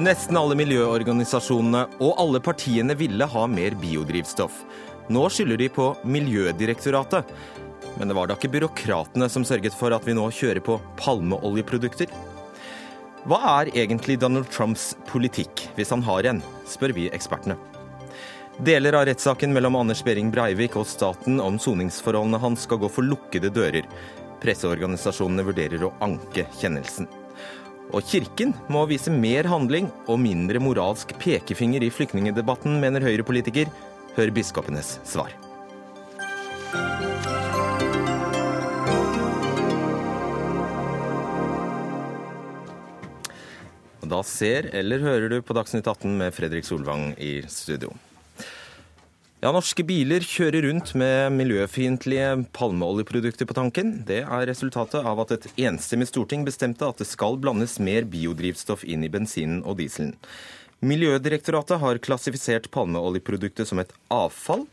Nesten alle miljøorganisasjonene og alle partiene ville ha mer biodrivstoff. Nå skylder de på Miljødirektoratet. Men det var da ikke byråkratene som sørget for at vi nå kjører på palmeoljeprodukter? Hva er egentlig Donald Trumps politikk, hvis han har en, spør vi ekspertene. Deler av rettssaken mellom Anders Behring Breivik og staten om soningsforholdene hans skal gå for lukkede dører. Presseorganisasjonene vurderer å anke kjennelsen. Og Kirken må vise mer handling og mindre moralsk pekefinger i flyktningdebatten, mener Høyre-politiker. Hør biskopenes svar. Da ser eller hører du på Dagsnytt 18 med Fredrik Solvang i studio. Ja, Norske biler kjører rundt med miljøfiendtlige palmeoljeprodukter på tanken. Det er resultatet av at et enstemmig storting bestemte at det skal blandes mer biodrivstoff inn i bensinen og dieselen. Miljødirektoratet har klassifisert palmeoljeproduktet som et avfall,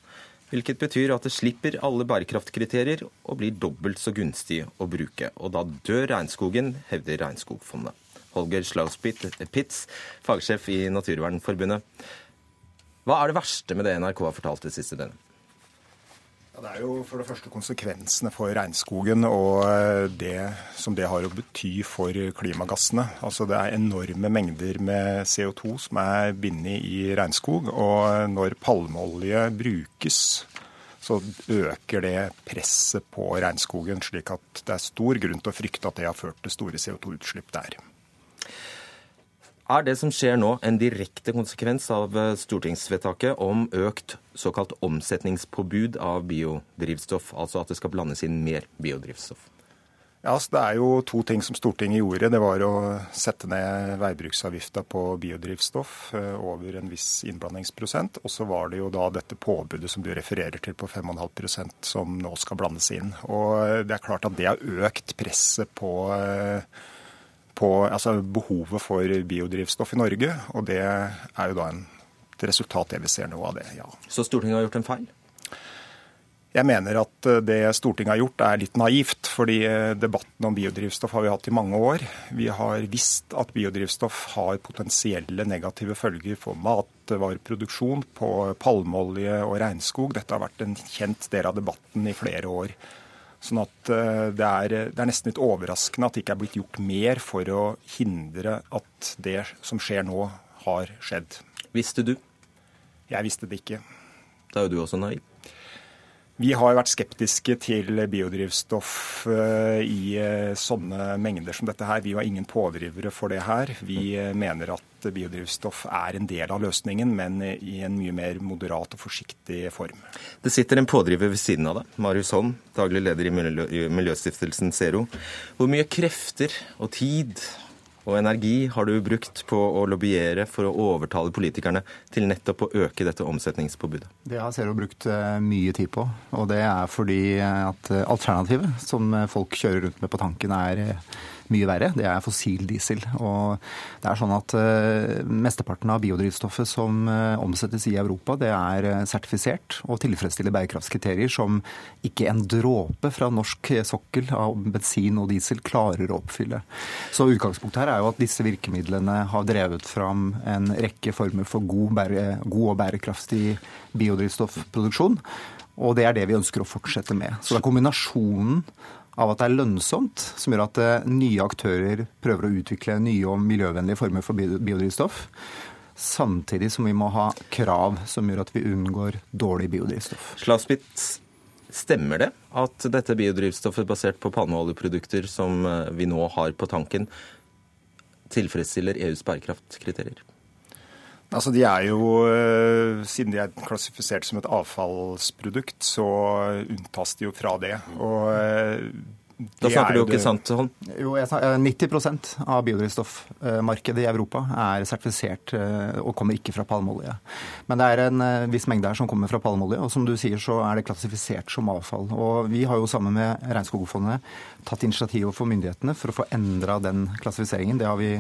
hvilket betyr at det slipper alle bærekraftkriterier og blir dobbelt så gunstig å bruke. Og da dør regnskogen, hevder Regnskogfondet. Holger Slauspitz, fagsjef i Naturvernforbundet. Hva er det verste med det NRK har fortalt det siste døgnet? Ja, det er jo for det første konsekvensene for regnskogen og eh, det som det har å bety for klimagassene. Altså Det er enorme mengder med CO2 som er bindet i regnskog. Og når palmeolje brukes, så øker det presset på regnskogen, slik at det er stor grunn til å frykte at det har ført til store CO2-utslipp der. Er det som skjer nå en direkte konsekvens av eh, stortingsvedtaket om økt såkalt omsetningspåbud av biodrivstoff, altså at det skal blandes inn mer biodrivstoff? Ja, altså Det er jo to ting som Stortinget gjorde. Det var å sette ned veibruksavgifta på biodrivstoff eh, over en viss innblandingsprosent. Og så var det jo da dette påbudet som du refererer til på 5,5% som nå skal blandes inn. Og det er klart at det har økt presset på eh, på altså behovet for biodrivstoff i Norge. Og det er jo da en, et resultat det vi ser nå av det, ja. Så Stortinget har gjort en feil? Jeg mener at eh, det Stortinget har gjort er litt naivt. fordi eh, debatten om biodrivstoff har vi hatt i mange år. Vi har visst at biodrivstoff har potensielle negative følger for matvareproduksjon, på palmeolje og regnskog. Dette har vært en kjent del av debatten i flere år. Sånn at eh, det er, det er, nesten litt overraskende at det ikke er blitt gjort mer for å hindre at det som skjer nå, har skjedd. Visste du? Jeg visste det ikke. Da er jo du også naiv. Vi har vært skeptiske til biodrivstoff eh, i eh, sånne mengder som dette her. Vi var ingen pådrivere for det her. Vi eh, mener at biodrivstoff er en del av løsningen, men i en mye mer moderat og forsiktig form. Det sitter en pådriver ved siden av deg, Marius Holm, daglig leder i Miljøstiftelsen Zero. Hvor mye krefter og tid og energi har du brukt på å lobbyere for å overtale politikerne til nettopp å øke dette omsetningspåbudet? Det har Zero brukt eh, mye tid på. Og det er fordi at alternativet som folk kjører rundt med på tanken, er mye verre. Det er fossil diesel. Og det er sånn at uh, Mesteparten av biodrivstoffet som uh, omsettes i Europa, det er uh, sertifisert og tilfredsstiller bærekraftskriterier som ikke en dråpe fra norsk sokkel av bensin og diesel klarer å oppfylle. Så utgangspunktet her er jo at disse virkemidlene har drevet fram en rekke former for god, god og bærekraftig biodrivstoffproduksjon. Og det er det vi ønsker å fortsette med. Så det er kombinasjonen av at det er lønnsomt, som gjør at eh, nye aktører prøver å utvikle nye og miljøvennlige former for biodrivstoff. Samtidig som vi må ha krav som gjør at vi unngår dårlig biodrivstoff. Slavspitz, stemmer det at dette biodrivstoffet basert på palmeoljeprodukter som eh, vi nå har på tanken, tilfredsstiller EUs bærekraftkriterier? Altså, de er jo, eh, Siden de er klassifisert som et avfallsprodukt, så unntas de jo fra det. Og eh, da snakker du jo ikke sant, Holm? Jo, 90% av biodrivstoffmarkedet i Europa er sertifisert eh, og kommer ikke fra palmeolje. Men det er en viss mengde her som kommer fra palmeolje, og som du sier så er det klassifisert som avfall. Og vi har jo sammen med Regnskogfondet tatt initiativ for myndighetene for å få endra den klassifiseringen. Det har vi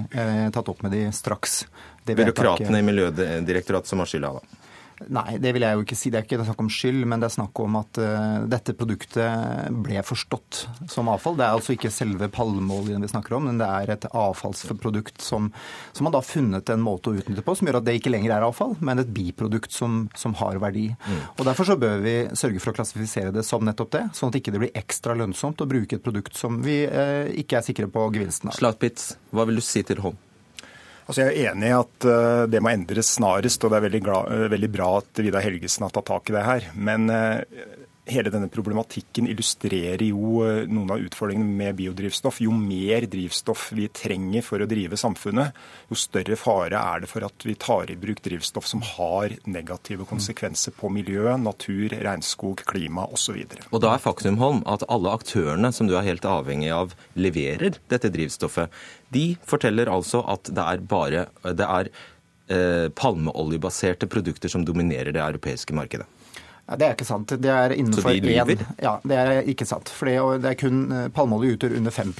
tatt opp med de straks byråkratene i Miljødirektoratet som har skylda, da? Nei, det vil jeg jo ikke si. Det er ikke snakk om skyld, men det er snakk om at uh, dette produktet ble forstått som avfall. Det er altså ikke selve palmeoljen vi snakker om, men det er et avfallsprodukt som, som man da har funnet en måte å utnytte på, som gjør at det ikke lenger er avfall, men et biprodukt som, som har verdi. Mm. Og Derfor så bør vi sørge for å klassifisere det som nettopp det, sånn at ikke det blir ekstra lønnsomt å bruke et produkt som vi uh, ikke er sikre på gevinsten av. Slatpitz, hva vil du si til Holm? Altså jeg er enig i at eh, det må endres snarest, og det er veldig, glad, eh, veldig bra at Vidar Helgesen har tatt tak i det her. Men eh, hele denne problematikken illustrerer jo eh, noen av utfordringene med biodrivstoff. Jo mer drivstoff vi trenger for å drive samfunnet, jo større fare er det for at vi tar i bruk drivstoff som har negative konsekvenser på miljø, natur, regnskog, klima osv. Og, og da er faktum, Holm, at alle aktørene som du er helt avhengig av, leverer dette drivstoffet. De forteller altså at det er bare det er eh, palmeoljebaserte produkter som dominerer det europeiske markedet. Ja, Det er ikke sant. Det er innenfor Så de lyver? Ja, det er ikke sant. For det, er kun eh, Palmeolje utgjør under 5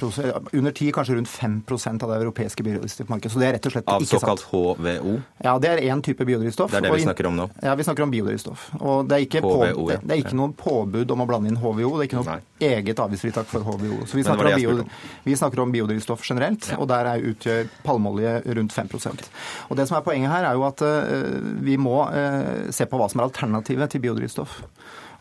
under 10, kanskje rundt 5% av det europeiske biodrivstoffmarkedet. Så det er rett og slett Av ikke sant. Av såkalt HVO? Ja, det er én type biodrivstoff. Det er det vi snakker om nå? Ja, vi snakker om biodrivstoff. Og det er ikke, HVO, på, det, er ikke noe påbud om å blande inn HVO. Det er ikke noe Nei. eget avgiftsfritak for HVO. Så vi snakker, om, bio, vi snakker om biodrivstoff generelt, ja. og der er, utgjør palmeolje rundt 5% Og Det som er poenget her, er jo at uh, vi må uh, se på hva som er alternativet til biodrivstoff drivstoff.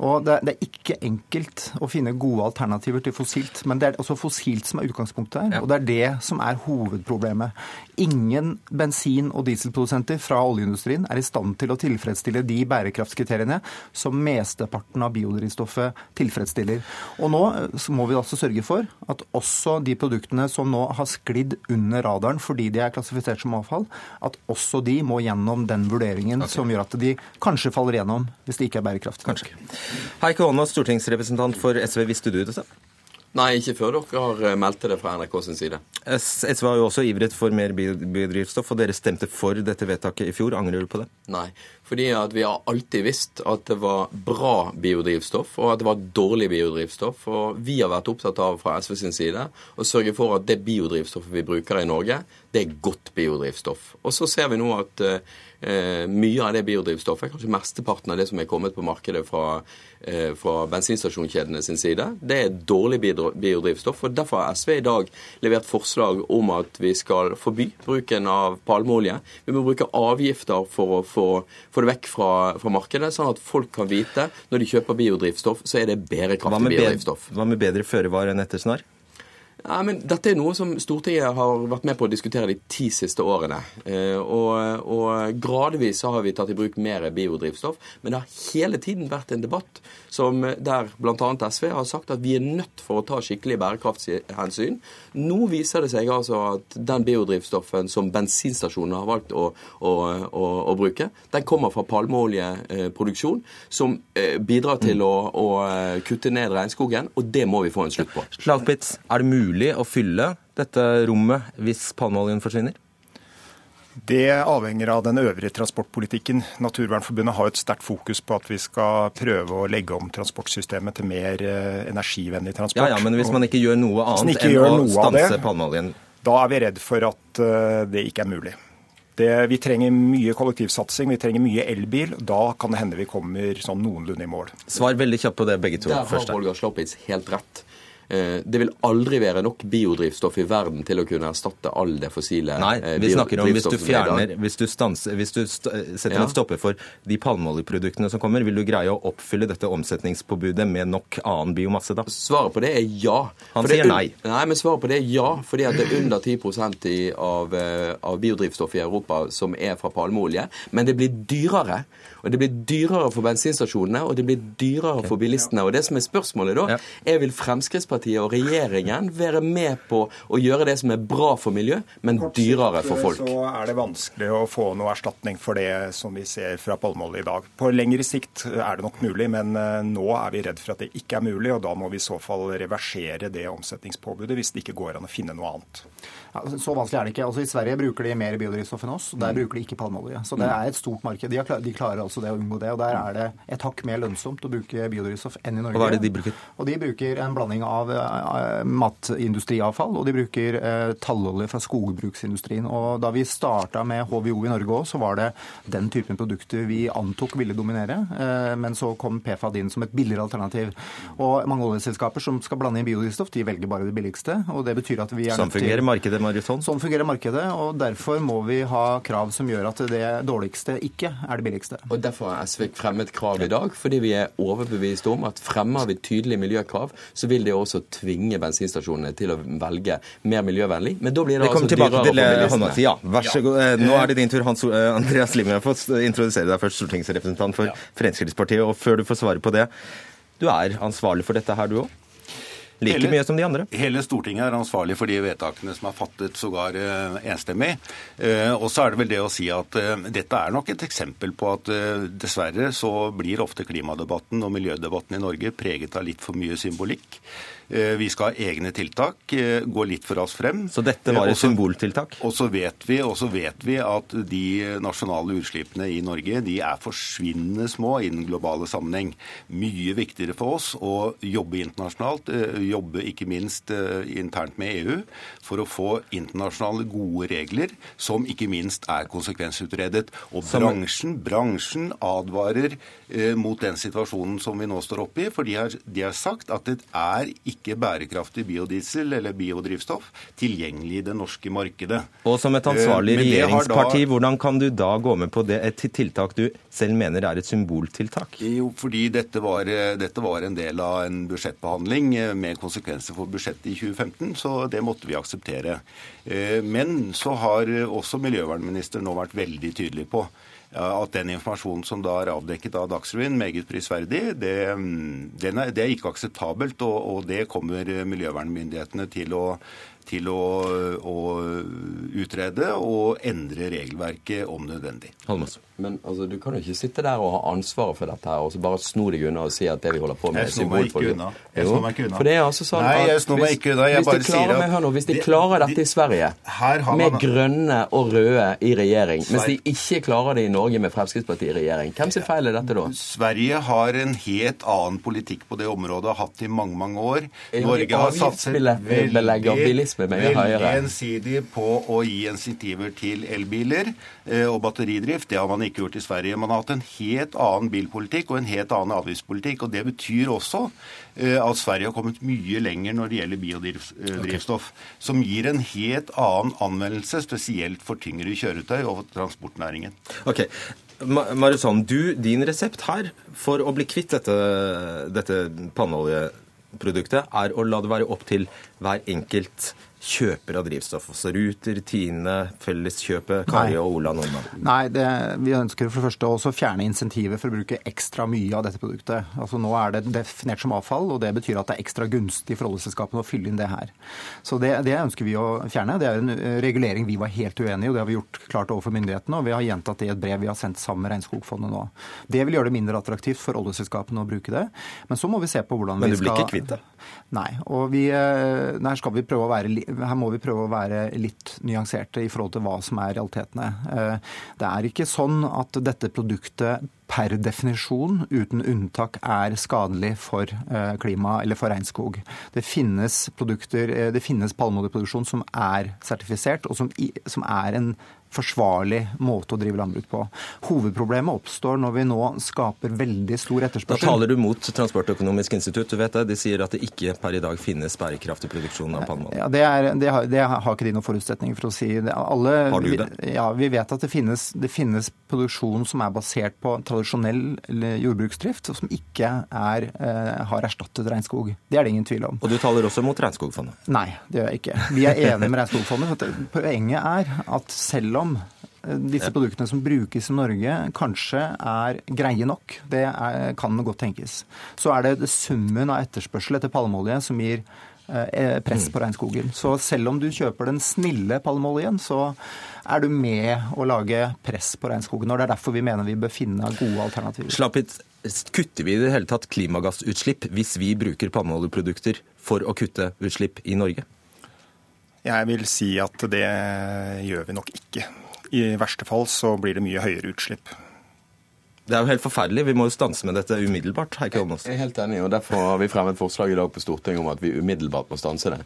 Og det, det, er ikke enkelt å finne gode alternativer til fossilt. Men det er altså fossilt som er utgangspunktet her. Ja. Og det er det som er hovedproblemet. Ingen bensin- og dieselprodusenter fra oljeindustrien er i stand til å tilfredsstille de bærekraftskriteriene som mesteparten av biodrivstoffet tilfredsstiller. Og nå eh, må vi altså sørge for at også de produktene som nå har sklidd under radaren fordi de er klassifisert som avfall, at også de må gjennom den vurderingen okay. som gjør at de kanskje faller gjennom hvis det ikke er bærekraftig. Kanskje. Heikki Holmås, stortingsrepresentant for SV. Visste du dette? Nei, ikke før dere har meldt meldte det fra NRK sin side. SV har jo også ivret for mer biodrivstoff, og dere stemte for dette vedtaket i fjor. Angrer du på det? Nei, fordi vi har alltid visst at det var bra biodrivstoff, og at det var dårlig biodrivstoff. Og vi har vært opptatt av fra SV sin side å sørge for at det biodrivstoffet vi bruker i Norge, det er godt biodrivstoff. Og så ser vi nå at eh, mye av det biodrivstoffet, kanskje mesteparten av det som er kommet på markedet fra, eh, fra bensinstasjonskjedene sin side, det er dårlig biodrivstoff. og Derfor har SV i dag levert forslag om at vi skal forby bruken av palmeolje. Vi må bruke avgifter for å få, få det vekk fra, fra, markedet, sånn at folk kan vite når de kjøper biodrivstoff, så er det bærekraftig biodrivstoff. Hva med bedre føre var enn etter snar? Ja, men Dette er noe som Stortinget har vært med på å diskutere de ti siste årene. Eh, og, og Gradvis har vi tatt i bruk mer biodrivstoff. Men det har hele tiden vært en debatt som, der bl.a. SV har sagt at vi er nødt for å ta skikkelig bærekraftshensyn. Nå viser det seg altså at den biodrivstoffen som bensinstasjonene har valgt å, å, å, å bruke, den kommer fra palmeoljeproduksjon, som eh, bidrar til å, kutte ned regnskogen. Og det må vi få en slutt på. Slagpitz, er det mulig mulig å fylle dette rommet hvis palmeoljen forsvinner? Det avhenger av den øvrige transportpolitikken. Naturvernforbundet har et sterkt fokus på at vi skal prøve å legge om transportsystemet til mer eh, energivennlig transport. Ja, ja, Men hvis man ikke gjør noe annet enn å stanse palmeoljen? Da er vi redd for at eh, det ikke er mulig. Det, vi trenger mye kollektivsatsing, vi trenger mye elbil. Da kan det hende vi kommer sånn noenlunde i mål. Svar veldig kjapt på det, begge to. Der har Holger Sloppitz helt rett. Eh, det vil aldri være nok biodrivstoff i verden til å kunne erstatte all det fossile Nei, eh, vi snakker om hvis du fjerner, hvis du, stanser, hvis du setter ja. en stopper for de palmeoljeproduktene som kommer, vil du greie å oppfylle dette omsetningspåbudet med nok annen biomasse da? Svaret på det er ja. Han sier nei. Nei, men svaret på det er ja, fordi at det er under 10 i, av, eh, av biodrivstoff i Europa som er fra palmeolje. Men det blir dyrere. Og det blir dyrere for bensinstasjonene, og det blir dyrere for bilistene. Og det som er spørsmålet da, er vil Fremskrittspartiet og regjeringen være med på å gjøre det som er bra for miljø, men dyrere for folk? Så er det vanskelig å få noe erstatning for det som vi ser fra palmeolje i dag. På lengre sikt er det nok mulig, men eh, nå er vi redd for at det ikke er mulig, og da må vi i så fall reversere det omsetningspåbudet hvis det ikke går an å finne noe annet. Så vanskelig er det ikke. Altså, I Sverige bruker de mer biodrivstoff enn oss. og Der mm. bruker de ikke palmeolje. Så det mm. er et stort marked. De, klar, de klarer altså det å unngå det. og Der er det et hakk mer lønnsomt å bruke biodrivstoff enn i Norge. Og hva er det de bruker? Og De bruker en blanding av av eh, matindustriavfall, og de bruker eh, tallolje fra skogbruksindustrien. Og da vi starta med HVO i Norge òg, så var det den typen produkter vi antok ville dominere. Men så kom PFAD inn som et billigere alternativ. Og mange oljeselskaper som skal blande inn biodrivstoff, de velger bare det billigste. og det betyr at vi er Sånn fungerer Mariusson? Sånn fungerer markedet, og derfor må vi ha krav som gjør at det dårligste ikke er det billigste. Og Derfor har SV fremmet krav i dag, fordi vi er overbevist om at fremmer vi tydelige miljøkrav, så vil det også tvinge bensinstasjonene til å velge mer miljøvennlig. Men da blir det, altså dyrere for bilistene. Ja, vær så god. Eh, nå er det din tur, Hans eh, Andreas Limi. Jeg får introdusere deg først, stortingsrepresentant for Fremskrittspartiet. Og før du får svare på det, du er ansvarlig for dette her, du òg? Like hele, mye som de andre. Hele Stortinget er ansvarlig for de vedtakene som er fattet, sågar uh, enstemmig. Uh, og så er det vel det å si at uh, dette er nok et eksempel på at dessverre så blir ofte klimadebatten og miljødebatten i Norge preget av litt for mye symbolikk. Eh, vi skal ha egne tiltak, eh, gå litt for oss frem. Så dette var et også, symboltiltak? Og så vet vi, vet vi at de nasjonale utslippene i Norge de er forsvinnende små i den globale sammenheng. Mye viktigere for oss å jobbe internasjonalt, eh, jobbe ikke minst internt med EU, for å få internasjonale gode regler som ikke minst er konsekvensutredet. Og bransjen, bransjen advarer mot den situasjonen som vi nå står oppe i, for de har, de har sagt at det er ikke ikke bærekraftig biodiesel eller biodrivstoff tilgjengelig i det norske markedet. Og som et ansvarlig eh, regjeringsparti, da... hvordan kan du da gå med på det, et tiltak du selv mener er et symboltiltak? Jo, fordi dette var, dette var en del av en budsjettbehandling eh, med konsekvenser for budsjettet i 2015, så det måtte vi akseptere. Eh, men så har også miljøvernministeren nå vært veldig tydelig på at den informasjonen som da er avdekket av Dagsrevyen, meget prisverdig, det, mm, er, det er, ikke akseptabelt. Og, og det kommer miljøvernmyndighetene til å til å, å, utrede og endre regelverket om nødvendig. Holmes. Men altså, du kan jo ikke sitte der og ha ansvaret for dette her, og så bare sno deg unna og si at det vi holder på med, er. Jeg snor meg ikke unna. For det er altså sånn Nei, jeg snor meg ikke unna. Jeg bare sier at nå, Hvis de klarer dette i Sverige, med grønne og røde i regjering, mens de ikke klarer det i Norge med Fremskrittspartiet i regjering, hvem sin feil er dette da? Sverige har en helt annen politikk på det området, har hatt i mange, mange år. Norge har satset veldig veldig ensidig på å gi insentiver til elbiler eh, og batteridrift. Det har man ikke gjort i Sverige. Man har hatt en helt annen bilpolitikk og en helt annen avgiftspolitikk. og Det betyr også eh, at Sverige har kommet mye lenger når det gjelder biodrivstoff. Okay. Som gir en helt annen anvendelse, spesielt for tyngre kjøretøy og transportnæringen. Ok, Mariusson, du, din resept her for å bli kvitt dette, dette panneoljeproduktet, er å la det være opp til hver enkelt kjøper av drivstoff? Altså Ruter, Tine, Felleskjøpet, Kari og Ola Nordmann? Nei, det, vi ønsker for det første også å fjerne insentivet for å bruke ekstra mye av dette produktet. Altså Nå er det definert som avfall, og det betyr at det er ekstra gunstig for oljeselskapene å fylle inn det her. Så det, det, ønsker vi å fjerne. Det er en eh, regulering vi var helt uenig i, og det har vi gjort klart overfor myndighetene. Og vi har gjentatt det i et brev vi har sendt sammen med Regnskogfondet nå. Det vil gjøre det mindre attraktivt for oljeselskapene å bruke det. Men så må vi se på hvordan vi skal Men du blir ikke kvitt det? Nei. Og vi, eh, skal vi prøve å være her må vi prøve å være litt nyanserte i forhold til hva som er realitetene. Eh, det er ikke sånn at dette produktet per definisjon, uten unntak, er skadelig for eh, klima eller for regnskog. Det finnes eh, det finnes palmeoljeproduksjon som er sertifisert, og som, som er en forsvarlig måte å drive landbruk på. Hovedproblemet oppstår når vi nå skaper veldig stor etterspørsel. Da taler du mot Transportøkonomisk institutt. Du vet det, De sier at det ikke per i dag finnes bærekraftig produksjon av palmeolje. Ja, det, er, det, har, det, har, ikke de noen forutsetninger for å si. Alle, har du det? Vi, ja, vi vet at det finnes, det finnes, produksjon som er basert på tradisjonell jordbruksdrift, som ikke er, eh, har erstattet regnskog. Det er det ingen tvil om. Og du taler også mot Regnskogfondet? Nei, det gjør jeg ikke. Vi er enige med Regnskogfondet. Poenget er at selv om eh, disse produktene som brukes i Norge, kanskje er greie nok. Det er, kan godt tenkes. Så er det summen av etterspørsel etter palmeolje som gir eh, press på regnskogen. Så selv om du kjøper den snille palmeoljen, så er du med å lage press på regnskogen. og Det er derfor vi mener vi bør finne gode alternativer. Slapp litt. Kutter vi i det hele tatt klimagassutslipp hvis vi bruker palmeoljeprodukter for å kutte utslipp i Norge? Jeg vil si at det gjør vi nok ikke. I verste fall så blir det mye høyere utslipp. Det er jo helt forferdelig. Vi må jo stanse med dette umiddelbart. Heikki Holmås. Jeg er helt enig, og derfor har vi fremmet forslag i dag på Stortinget om at vi umiddelbart må stanse det.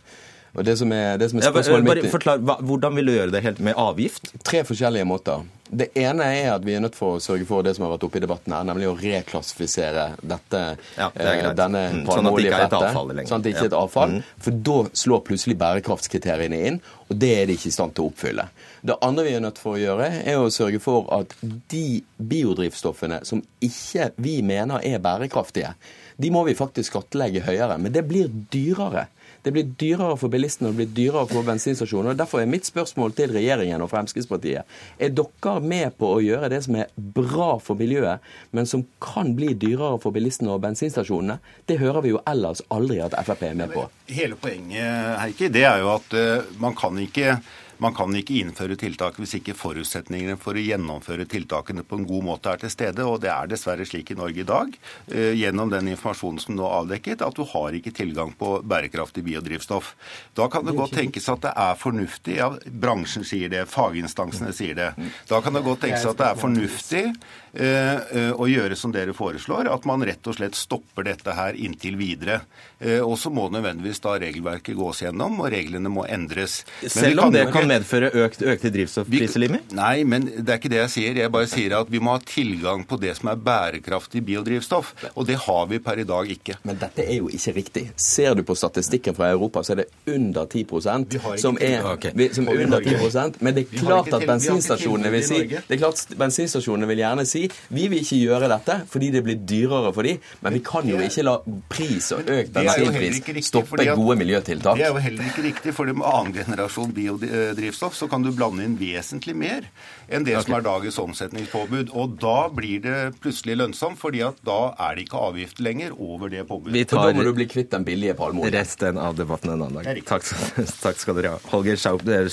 Og det som er, det som er Ja, bare mitt forklar, hva, Hvordan vil du gjøre det helt med avgift? Tre forskjellige måter. Det ene er at vi er nødt for å sørge for det som har vært oppe i debatten her, nemlig å reklassifisere dette, Ja, det eh, denne Mm, sånn at det ikke er et avfall lenger. Sånn at det ikke er et Ja. avfall. Mm. For da slår plutselig bærekraftskriteriene inn, og det er de ikke i stand til å oppfylle. Det andre vi er nødt for å gjøre, er å sørge for at de biodrivstoffene som ikke vi mener er bærekraftige, de må vi faktisk skattlegge høyere. Men det blir dyrere. Det blir dyrere for bilistene og det blir dyrere for bensinstasjoner. Derfor er mitt spørsmål til regjeringen og Fremskrittspartiet er dere med på å gjøre det som er bra for miljøet, men som kan bli dyrere for bilistene og bensinstasjonene? Det hører vi jo ellers aldri at Frp er med på. Hele poenget Heikki, det er jo at eh, man kan ikke man kan ikke innføre tiltak hvis ikke forutsetningene for å gjennomføre tiltakene på en god måte er til stede. Og det er dessverre slik i Norge i dag, eh, gjennom den informasjonen som nå er avdekket, at du har ikke tilgang på bærekraftig biodrivstoff. Da kan det godt tenkes at det er fornuftig, ja, bransjen sier det, faginstansene sier det. Da kan det godt tenkes at det er fornuftig å gjøre som dere foreslår, at man rett og slett stopper dette her inntil videre. Eh, og så må nødvendigvis da regelverket gås gjennom, og reglene må endres. Men Selv om det kan medføre økt, økte drivstoffpriselimer? Nei, men det er ikke det jeg sier. Jeg bare sier at vi må ha tilgang på det som er bærekraftig biodrivstoff. Og det har vi per i dag ikke. Men dette er jo ikke riktig. Ser du på statistikken fra Europa, så er det under 10 Vi som er, okay. Vi- som er under Norge. 10 Men det er klart at bensinstasjonene vil si det er klart bensinstasjonene vil gjerne si vi vil ikke gjøre dette fordi det blir dyrere for dem, men vi kan jo ikke la pris og økt bensinpris stoppe gode miljøtiltak. Det er jo heller ikke riktig, for med annen generasjon biodrivstoff så kan du blande inn vesentlig mer enn det som er dagens omsetningspåbud. Og da blir det plutselig lønnsomt, fordi at da er det ikke avgift lenger over det påbudet. Vi tar da må du bli kvitt den billige palmeoljen. resten av debatten en annen dag. Takk, skal- takk skal dere ha. Holger Schaup, eh,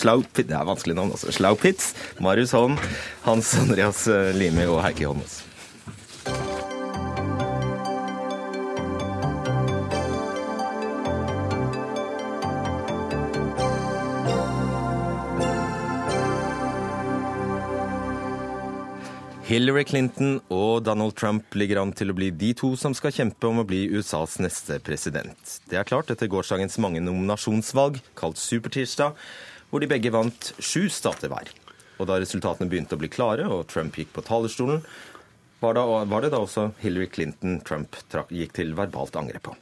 det er vanskelig navn også. Slaupitz, Marius Holm, Hans Andreas eh, Limi og Heikki Holmås. Hillary Clinton og Donald Trump ligger an til å bli de to som skal kjempe om å bli USAs neste president. Det er klart etter gårsdagens mange nominasjonsvalg, kalt Supertirsdag, hvor de begge vant sju stater hver. Og da resultatene begynte å bli klare og Trump gikk på talerstolen, var, det da også Hillary Clinton Trump gikk til verbalt angrep på.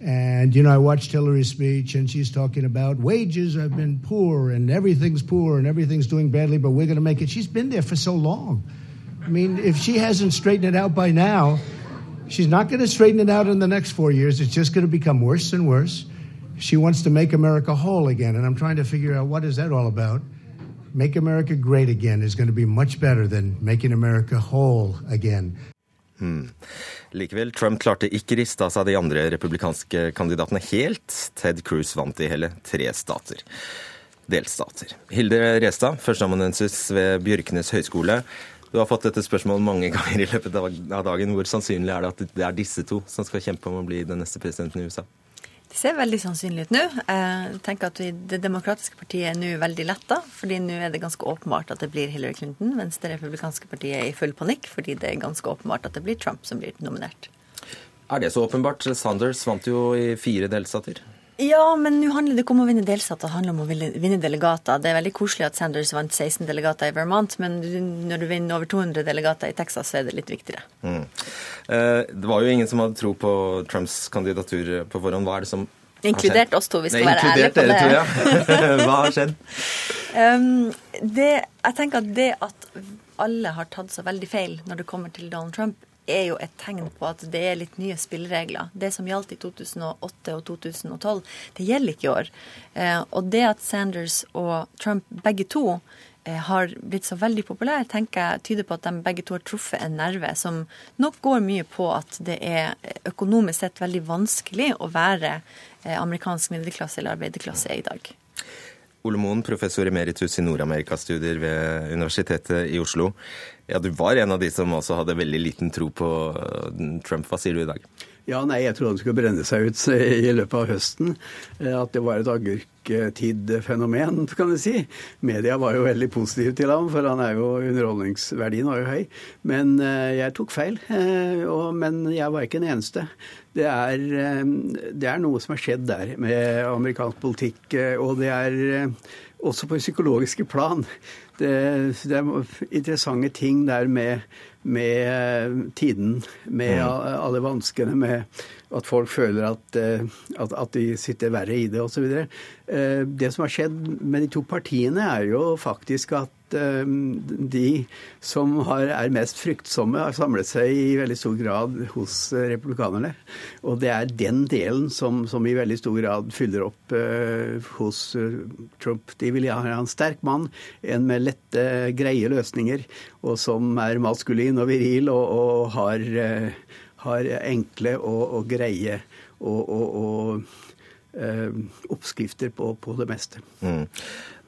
And, you know, I watched Hillary's speech, and she's talking about wages have been poor, and everything's poor, and everything's doing badly, but we're going to make it. She's been there for so long. I mean, if she hasn't straightened it out by now, she's not going to straighten it out in the next four years. It's just going to become worse and worse. She wants to make America whole again, and I'm trying to figure out what is that all about. Make America great again is going to be much better than making America whole again. Likevel, Trump klarte ikke riste av seg de andre republikanske kandidatene helt. Ted Cruz vant i hele tre stater. Delstater. Hilde Restad, førsteamanuensis ved Bjørknes høgskole. Du har fått dette spørsmålet mange ganger i løpet av dagen. Hvor sannsynlig er det at det er disse to som skal kjempe om å bli den neste presidenten i USA? Ser veldig sannsynlig ut nå. Jeg tenker at vi, Det demokratiske partiet er nå veldig letta, fordi nå er det ganske åpenbart at det blir Hillary Clinton, mens det republikanske partiet er i full panikk fordi det er ganske åpenbart at det blir Trump som blir nominert. Er det så åpenbart? Sanders vant jo i fire delstater. Ja, men nå handler det ikke om å vinne delstater, det handler om å vinne delegater. Det er veldig koselig at Sanders vant 16 delegater i Vermont, men når du vinner over 200 delegater i Texas, så er det litt viktigere. Mm. Eh, Det var jo ingen som hadde tro på Trumps kandidatur på forhånd. Hva er det som har skjedd? Inkludert oss to, vi skal Nei, være ærlige på det. inkludert dere to, ja. Hva har skjedd? Um, det, jeg tenker at det at alle har tatt så veldig feil når det kommer til Donald Trump, er jo et tegn på at det er litt nye spilleregler. Det som gjaldt i 2008 og 2012, det gjelder ikke i år. Eh, og det at Sanders og Trump begge to eh, har blitt så veldig populære, tenker jeg tyder på at de begge to har truffet en nerve som nok går mye på at det er økonomisk sett veldig vanskelig å være eh, amerikansk middelklasse eller arbeiderklasse i dag. Ole Moen, professor emeritus i Nord-Amerikastudier ved Universitetet i Oslo. Ja, Du var en av de som også hadde veldig liten tro på eh, Trump. Hva sier du i dag? Ja, nei, jeg trodde han skulle brenne seg ut i løpet av høsten. Eh, At det var et agurk folketid-fenomen, kan du si. Media var jo veldig positive til ham, for han er jo underholdningsverdien var jo høy. Men jeg tok feil. Men jeg var ikke den eneste. Det er, det er noe som har skjedd der med amerikansk politikk, og det er også på psykologiske plan. Det, det er interessante ting der med med tiden, med mm. alle vanskene, med at folk føler at, eh, at, at de sitter verre i det osv. Eh, det som har skjedd med de to partiene, er jo faktisk at Eh, de som har, er mest fryktsomme, har samlet seg i veldig stor grad hos eh, republikanerne. Og det er den delen som, som i veldig stor grad fyller opp uh, hos Trump. De vil ha en sterk mann, en med lette, greie løsninger, og som er maskulin og viril og, og har, uh, har, enkle og, og greie og, og oppskrifter på, på, det meste. Mm.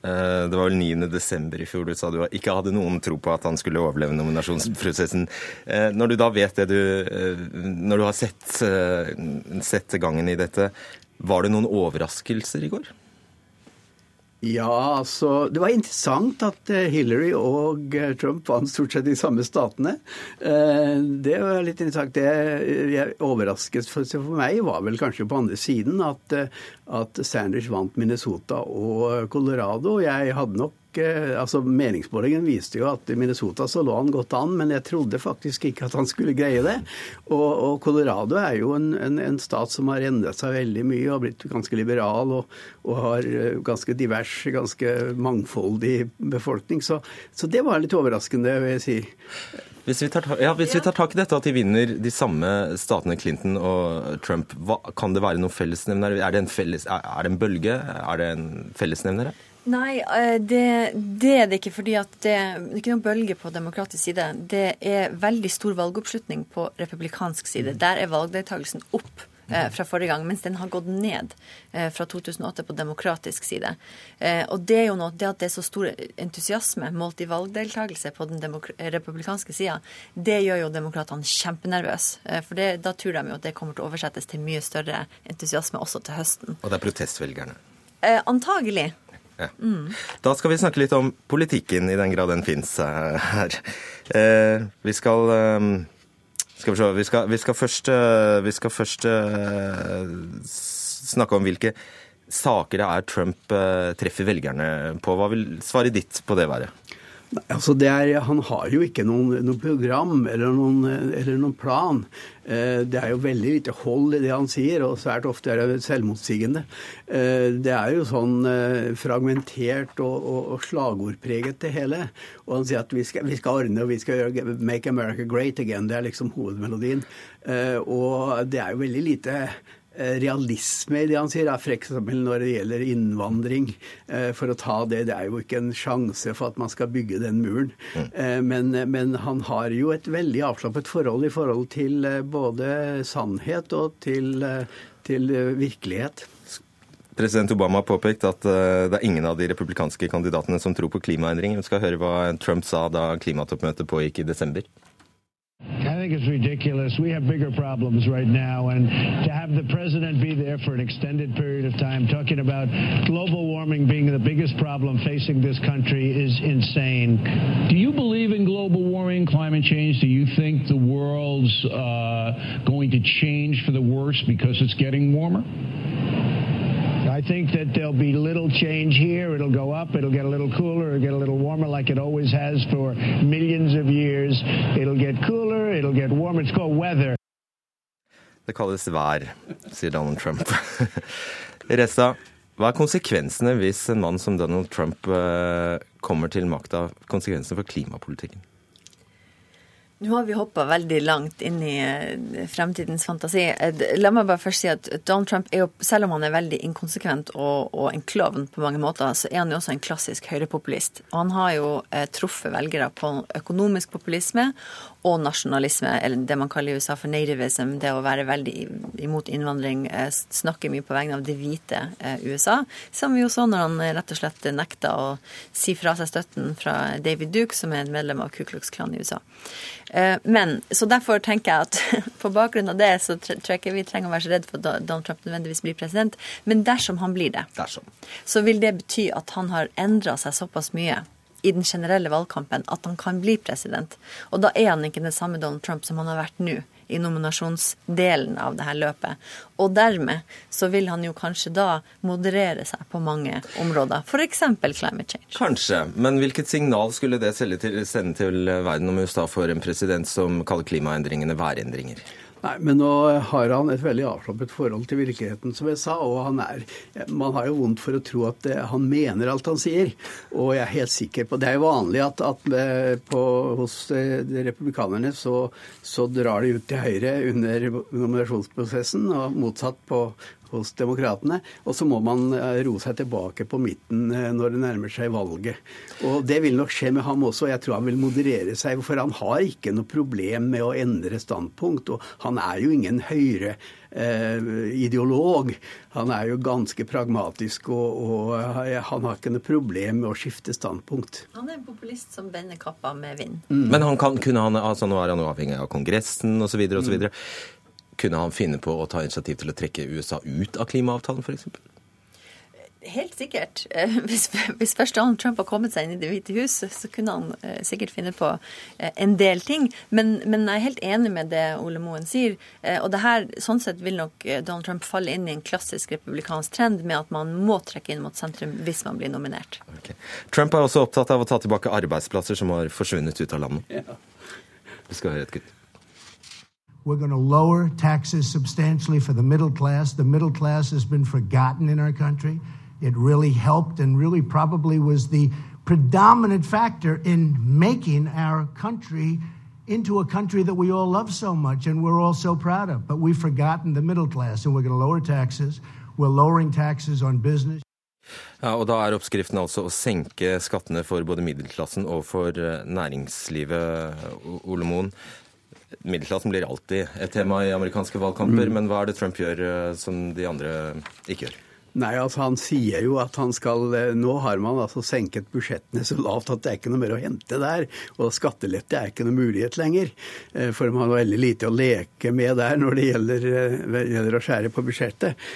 Eh, det var vel 9. desember i fjor du sa du ikke hadde noen tro på at han skulle overleve nominasjonsprosessen. Eh, når du da vet det du eh, Når du har sett, sett gangen i dette, var det noen overraskelser i går? Ja, altså Det var interessant at eh, Hillary og eh, Trump vant stort sett de samme statene. Eh, det var litt interessant. Det jeg overrasket for, meg var vel kanskje på andre siden at, at Sanders vant Minnesota og Colorado. Jeg hadde nok altså Meningsmålingen viste jo at i Minnesota så lå han godt an, men jeg trodde faktisk ikke at han skulle greie det. Og, og Colorado er jo en, en, en, stat som har endret seg veldig mye og blitt ganske liberal og, og har eh, ganske divers, ganske mangfoldig befolkning. Så, så det var litt overraskende, vil jeg si. Hvis vi, tar, ja, hvis vi tar tak i dette at de vinner de samme statene, Clinton og Trump, hva, kan det være noen fellesnevner? Er det en, felles, er, det en bølge? Er det en fellesnevner? Nei, eh, det, det, er det ikke. fordi det, det, er ikke noen bølge på demokratisk side. Det er veldig stor valgoppslutning på republikansk side. Der er valgdeltakelsen opp eh, fra forrige gang, mens den har gått ned eh, fra 2008 på demokratisk side. Og det er jo noe, det at det er så stor entusiasme målt i valgdeltakelse på den republikanske sida, det gjør jo demokratene kjempenervøse. For det, da tror de jo at det kommer til å oversettes til mye større entusiasme også til høsten. Og det er protestvelgerne? Eh, antagelig. Ja. Mm. Da skal vi snakke litt om politikken, i den grad den fins eh, her. Eh, vi skal eh, skal vi, se, vi, skal, vi skal først, eh, vi skal først eh, snakke om hvilke saker det er Trump eh, treffer velgerne på. Hva vil svaret ditt på det være? Nei, altså er, Han har jo ikke noen, program eller noen, eller noen, plan. Eh, det er jo veldig lite hold i det han sier, og svært ofte er det selvmotsigende. Eh, det er jo sånn eh, fragmentert og, og, og slagordpreget, det hele. Og han sier at vi skal, vi skal, ordne og vi skal gjøre 'Make America Great Again'. Det er liksom hovedmelodien. Og det er jo veldig lite realisme i det han sier, f.eks. når det gjelder innvandring. Eh, for å ta det, det er jo ikke en sjanse for at man skal bygge den muren. Mm. Eh, men, men, han har jo et veldig avslappet forhold i forhold til både sannhet og til, til virkelighet. President Obama har påpekt at det er ingen av de republikanske kandidatene som tror på klimaendringer. Vi skal høre hva Trump sa da klimatoppmøtet pågikk i desember. I think it's ridiculous. We have bigger problems right now. And to have the president be there for an extended period of time talking about global warming being the biggest problem facing this country is insane. Do you believe in global warming, climate change? Do you think the world's uh, going to change for the worse because it's getting warmer? I think that there'll be little change here. It'll go up, it'll get a little cooler, it'll get a little warmer like it always has for millions of years. It'll get cooler, it'll get warmer. It's called weather. Det kalles vær, sier Donald Trump. Ressa, hva er konsekvensene hvis en mann som Donald Trump eh, kommer til makta? Konsekvensene for klimapolitikken? Nå har vi hoppa veldig langt inn i eh, fremtidens fantasi. Eh, la meg bare først si at Donald Trump er jo, selv om han er veldig inkonsekvent og, og en klovn på mange måter, så er han jo også en klassisk høyrepopulist. Og han har jo eh, truffet velgere på økonomisk populisme og nasjonalisme, eller det man kaller i USA for nativism, det å være veldig imot innvandring, snakker mye på vegne av det hvite USA. Som vi jo så når han rett og slett nekta å si fra seg støtten fra David Duke, som er en medlem av Ku Klux Klan i USA. Eh, men, så derfor tenker jeg at på bakgrunn av det så tror jeg ikke vi trenger å være så redd for at Donald Trump nødvendigvis blir president. Men dersom han blir det, Dersom. så vil det bety at han har endra seg såpass mye i den generelle valgkampen at han kan bli president. Og da er han ikke den samme Donald Trump som han har vært nå i nominasjonsdelen av det her løpet. Og dermed så vil han jo kanskje da moderere seg på mange områder, f.eks. climate change. Kanskje, men hvilket signal skulle det sende til verden om USA får en president som kaller klimaendringene værendringer? Nei, men nå har han et veldig avslappet forhold til virkeligheten, som jeg sa. Og han er Man har jo vondt for å tro at det, han mener alt han sier. Og jeg er helt sikker på Det er jo vanlig at, at eh, på, hos eh, republikanerne så, så drar de ut til høyre under nominasjonsprosessen, og motsatt på hos demokratene. Og så må man eh, roe seg tilbake på midten når det nærmer seg valget. Og det vil nok skje med ham også. Jeg tror han vil moderere seg, for han har ikke noe problem med å endre standpunkt. Og han er jo ingen høyre eh, ideolog. Han er jo ganske pragmatisk, og, og, han har ikke noe problem med å skifte standpunkt. Han er en populist som vender kappa med vind. Mm. Men han kan, kunne han, altså nå er han jo avhengig av Kongressen osv. osv. Mm. Kunne han finne på å ta initiativ til å trekke USA ut av klimaavtalen, f.eks.? Helt sikkert. Eh, hvis, hvis, først Donald Trump har kommet seg inn i Det hvite hus, så kunne han eh, sikkert finne på eh, en del ting. Men, men, jeg er helt enig med det Ole Moen sier. Og det her, sånn sett vil nok Donald Trump falle inn i en klassisk republikansk trend med at man må trekke inn mot sentrum hvis man blir nominert. Okay. Trump er også opptatt av å ta tilbake arbeidsplasser som har forsvunnet ut av landet. Ja. Vi skal høre et kutt. We're going to lower taxes substantially for the middle class. The middle class has been forgotten in our country. It really helped and really probably was the predominant factor in making our country into a country that we all love so much and we're all so proud of. But we've forgotten the middle class, and we're going to lower taxes. We're lowering taxes on business. Ja, og Da er oppskriften altså å senke skattene for både middelklassen og for eh, næringslivet, Ole Moen. Middelklassen blir alltid et tema i amerikanske valgkamper, mm. men hva er det Trump gjør eh, som de andre ikke gjør? Nei, altså Han sier jo at han skal eh, Nå har man altså senket budsjettene så lavt at det er ikke noe mer å hente der. Og skattelette er ikke noe mulighet lenger. Eh, for man har veldig lite å leke med der når det gjelder, gjelder å skjære på budsjettet.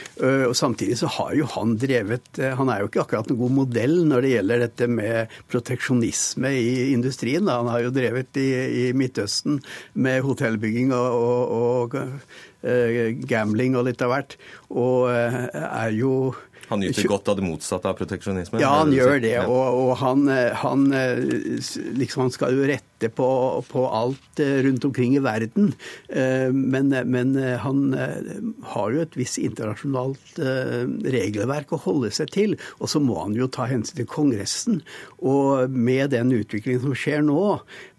Og Samtidig så har jo han drevet Han er jo ikke akkurat en god modell når det gjelder dette med proteksjonisme i industrien. Han har jo drevet i, i Midtøsten med hotellbygging og, og, og Eh, gambling og litt av hvert. Og eh, er jo han nyter godt av det motsatte av proteksjonisme? Ja, han gjør det. Og, og han, eh, han, liksom, han, skal jo rette på, på, alt rundt omkring i verden. Men, men, han har jo et visst internasjonalt regelverk å holde seg til. Og så må han jo ta hensyn til Kongressen. Og med den utviklingen som skjer nå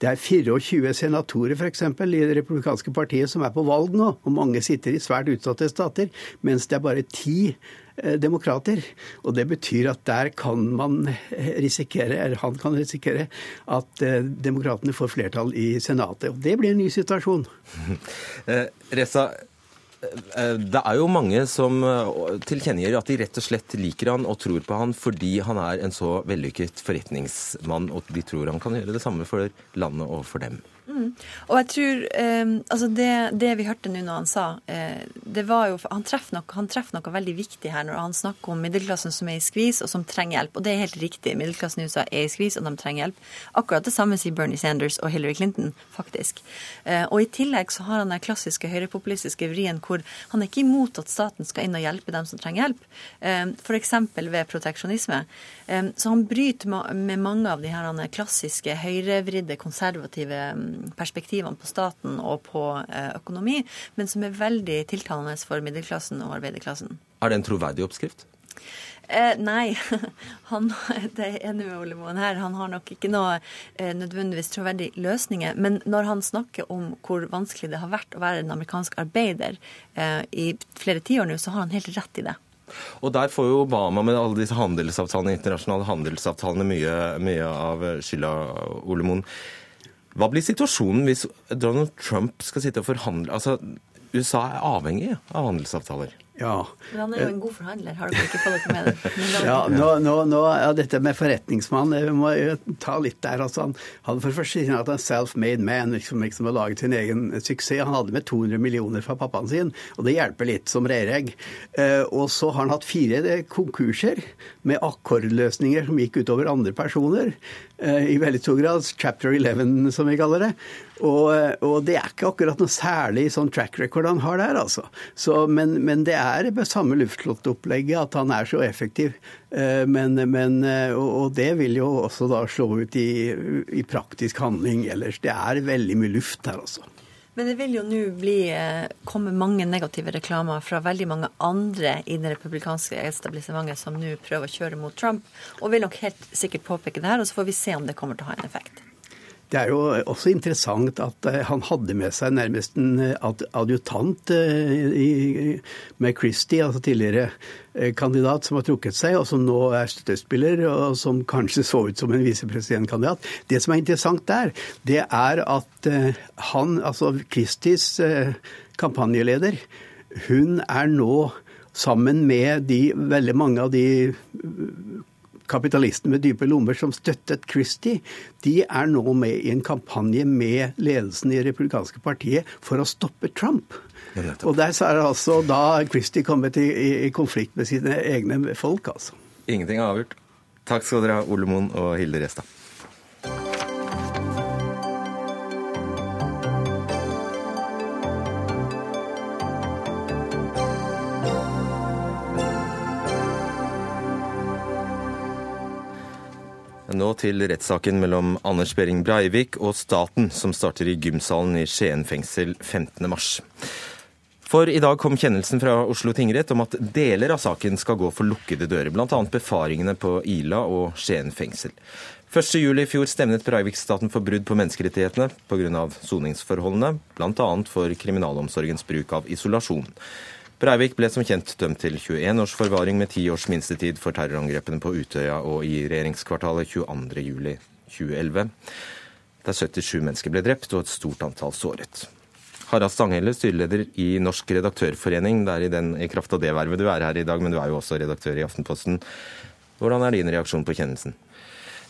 Det er 24 senatorer f.eks. i det republikanske partiet som er på valg nå. Og mange sitter i svært utsatte stater. Mens det er bare ti Eh, demokrater. Og det betyr at der kan man risikere, eller han kan risikere, at eh, demokratene får flertall i Senatet. Og det blir en ny situasjon. Eh, Reza, det er jo mange som tilkjennegir at de rett og slett liker han og tror på han fordi han er en så vellykket forretningsmann, og de tror han kan gjøre det samme for landet og for dem. Mm. Og jeg tror eh, altså det, det, vi hørte nå når han sa, eh, det var jo Han treffer noe, treff noe, veldig viktig her når han snakker om middelklassen som er i skvis og som trenger hjelp. Og det er helt riktig. Middelklassen i USA er i skvis, og de trenger hjelp. Akkurat det samme sier Bernie Sanders og Hillary Clinton, faktisk. Eh, og i tillegg så har han den klassiske høyrepopulistiske vrien hvor han er ikke imot at staten skal inn og hjelpe dem som trenger hjelp, eh, f.eks. ved proteksjonisme. Eh, så han bryter med mange av de her klassiske høyrevridde, konservative perspektivene på staten og på eh, økonomi, men som er veldig tiltalende for middelklassen og arbeiderklassen. Er det en troverdig oppskrift? Eh, nei, han, det er enig med Ole Moen her. Han har nok ikke noe eh, nødvendigvis troverdige løsninger. Men når han snakker om hvor vanskelig det har vært å være en amerikansk arbeider eh, i flere tiår nå, så har han helt rett i det. Og der får jo Obama med alle disse handelsavtalene, internasjonale handelsavtalene mye, mye av skylda, Ole Moen. Hva blir situasjonen hvis Donald Trump skal sitte og forhandle Altså, USA er avhengig av handelsavtaler. Ja. Men han er jo en god forhandler, har dere ikke fått dere med det? Ja, nå, nå, nå, ja, dette med forretningsmann, vi må jo ta litt der. Altså, han hadde for først første sier at han er self-made man, liksom, liksom har laget sin egen suksess. Han hadde med 200 millioner fra pappaen sin, og det hjelper litt som reiregg. Eh, og så har han hatt fire eh, konkurser med akkordløsninger som gikk utover andre personer. Eh, I veldig stor grad. Chapter 11, som vi kaller det. Og, eh, og det er ikke akkurat noe særlig sånn track record han har der, altså. Så, men, men det er det samme luftslottopplegget at han er så effektiv. Eh, Men, men, eh, og det vil jo også da slå ut i, i praktisk handling ellers. Det er veldig mye luft her, altså. Men det vil jo nå eh, komme mange negative reklamer fra veldig mange andre i det republikanske etablissementet som nå prøver å kjøre mot Trump, og vil nok helt sikkert påpeke det her, og så får vi se om det kommer til å ha en effekt. Det er jo også interessant at eh, han hadde med seg nærmest en eh, adjutant eh, med Christie, altså tidligere kandidat, som har trukket seg, og som nå er støttespiller, og som kanskje så ut som en visepresidentkandidat. Det som er interessant der, det er at han, altså Christies kampanjeleder, hun er nå sammen med de, veldig mange av de kapitalistene med dype lommer som støttet Christie, de er nå med i en kampanje med ledelsen i republikanske partiet for å stoppe Trump. Og der så er altså da Christie kommet i, i, i konflikt med sine egne folk, altså. Ingenting er avgjort. Takk skal dere ha, Ole Moen og Hilde Restad. Nå til rettssaken mellom Anders Behring Breivik og staten, som starter i gymsalen i Skien fengsel 15. mars. For i dag kom kjennelsen fra Oslo tingrett om at deler av saken skal gå for lukkede dører, bl.a. befaringene på Ila og Skien fengsel. 1.7 i fjor stevnet Breivik-staten for brudd på menneskerettighetene pga. soningsforholdene, bl.a. for kriminalomsorgens bruk av isolasjon. Breivik ble som kjent dømt til 21 års forvaring med 10 års minstetid for terrorangrepene på Utøya og i regjeringskvartalet 22.07.2011, der 77 mennesker ble drept og et stort antall såret. Harald Stanghelle, styreleder i Norsk redaktørforening. Det er i, den, i kraft av det vervet du er her i dag, men du er jo også redaktør i Aftenposten. Hvordan er din reaksjon på kjennelsen?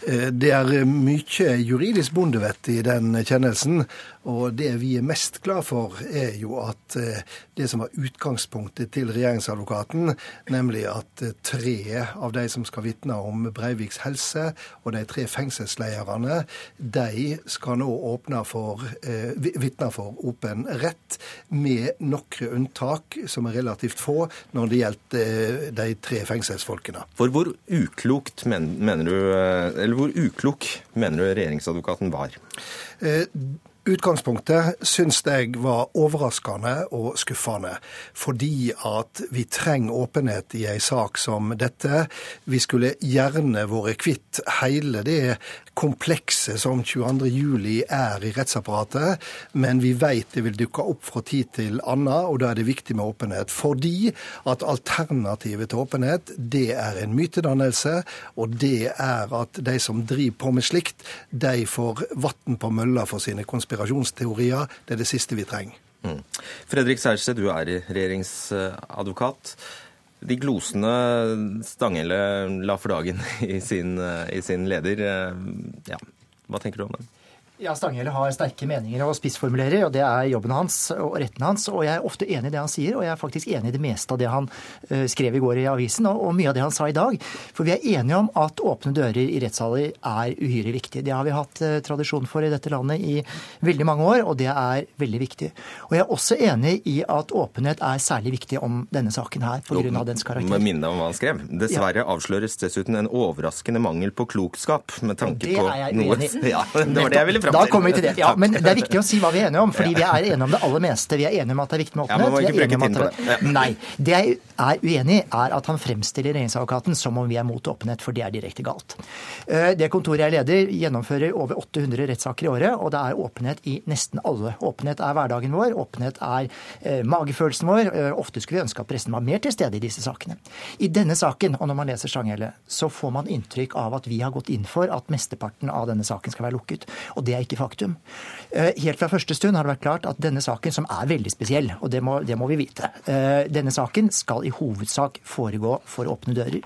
Eh, Det er mye juridisk bondevett i den kjennelsen, og det vi er mest glad for, er jo at eh, det som var utgangspunktet til regjeringsadvokaten, nemlig at eh, tre av de som skal vitne om Breiviks helse, og de tre fengselslederne, de skal nå åpne for, eh, vitne for åpen rett, med noen unntak, som er relativt få, når det gjelder eh, de tre fengselsfolkene. For hvor uklokt mener du, eh, eller hvor uklok mener du regjeringsadvokaten var? Eh, Utgangspunktet syns jeg var overraskende og skuffende, fordi at vi trenger åpenhet i ei sak som dette. Vi skulle gjerne vært kvitt hele det komplekset som 22.07 er i rettsapparatet, men vi vet det vil dukke opp fra tid til annen, og da er det viktig med åpenhet. Fordi at alternativet til åpenhet, det er en mytedannelse, og det er at de som driver på med slikt, de får vann på mølla for sine konspirasjonsteorier. Det er det siste vi trenger. Mm. Fredrik Sejersted, du er regjeringsadvokat. De glosene Stanghelle la for dagen i sin, i sin leder, eh, ja, hva tenker du om det? Ja, Stanghelle har sterke meninger og spissformulerer, og det er jobben hans og retten hans. Og jeg er ofte enig i det han sier, og jeg er faktisk enig i det meste av det han eh, skrev i går i avisen, og, mye av det han sa i dag. For vi er enige om at åpne dører i rettssaler er uhyre viktig. Det har vi hatt eh, tradisjon for i dette landet i veldig mange år, og det er veldig viktig. Og jeg er også enig i at åpenhet er særlig viktig om denne saken her, pga. dens Må karakter. minne om hva han skrev. Dessverre avsløres dessuten en overraskende mangel på klokskap med tanke på noe. Ja, det var det jeg ville fram Da kommer vi til det. Ja, men det er viktig å si hva vi er enige om, fordi vi er enige om det aller meste. Vi er enige om at det er viktig med åpenhet. Ja, vi er enige om at det... det. Nei. Det jeg er uenig i, er at han fremstiller regjeringsadvokaten som om vi er mot åpenhet, for det er direkte galt. Eh, Det kontoret jeg leder, gjennomfører over 800 rettssaker i året, og det er åpenhet i nesten alle. Åpenhet er hverdagen vår, åpenhet er eh, magefølelsen vår. Eh, Ofte skulle vi ønske at pressen var mer til stede i disse sakene. I denne saken, og når man leser Stanghelle, så får man inntrykk av at vi har gått inn for at mesteparten av denne saken skal være lukket. Og det er ikke faktum. Eh, helt fra første stund har det vært klart at denne saken, som er veldig spesiell, og det må, det må vi vite eh, Denne saken skal i hovedsak foregå for åpne dører.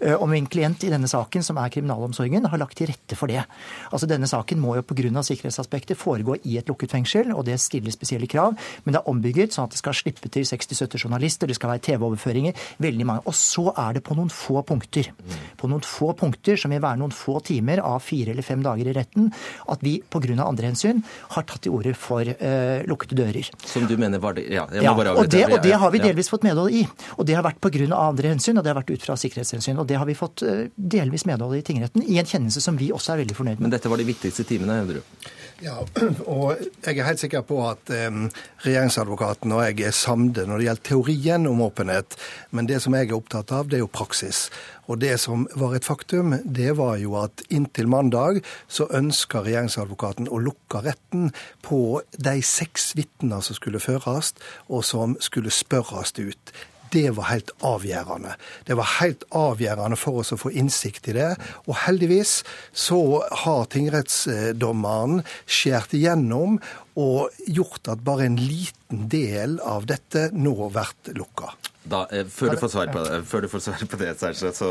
Eh, og min klient i denne saken, som er kriminalomsorgen, har lagt til rette for det. Altså Denne saken må jo pga. sikkerhetsaspektet foregå i et lukket fengsel, og det stiller spesielle krav. Men det er ombygget sånn at det skal slippe til 60-70 journalister, det skal være TV-overføringer. veldig mange. Og så er det på noen få punkter, på noen få punkter som vil være noen få timer av fire eller fem dager i retten, at vi pga. andre hensyn har tatt til orde for uh, lukkede dører. Som du mener var det Ja, ja og, det, og det har vi delvis fått medhold i. Og det har vært pga. andre hensyn, og det har vært ut fra sikkerhetshensyn. Og det har vi fått uh, delvis medhold i tingretten, i en kjennelse som vi også er veldig fornøyd med. Men dette var de viktigste timene, hevder du? Ja, og jeg er helt sikker på at regjeringsadvokaten og jeg er samde når det gjelder teorien om åpenhet. Men det som jeg er opptatt av, det er jo praksis. Og det som var et faktum, det var jo at inntil mandag så ønska regjeringsadvokaten å lukke retten på de seks vitner som skulle føres, og som skulle spørres ut. Det var helt avgjørende. Det var helt avgjørende for oss å få innsikt i det. Og heldigvis så har tingrettsdommeren skjært igjennom og gjort at bare en liten del av dette nå blir lukka. Da, eh, før, du får svar på det, før du får svar på det, Serge, så,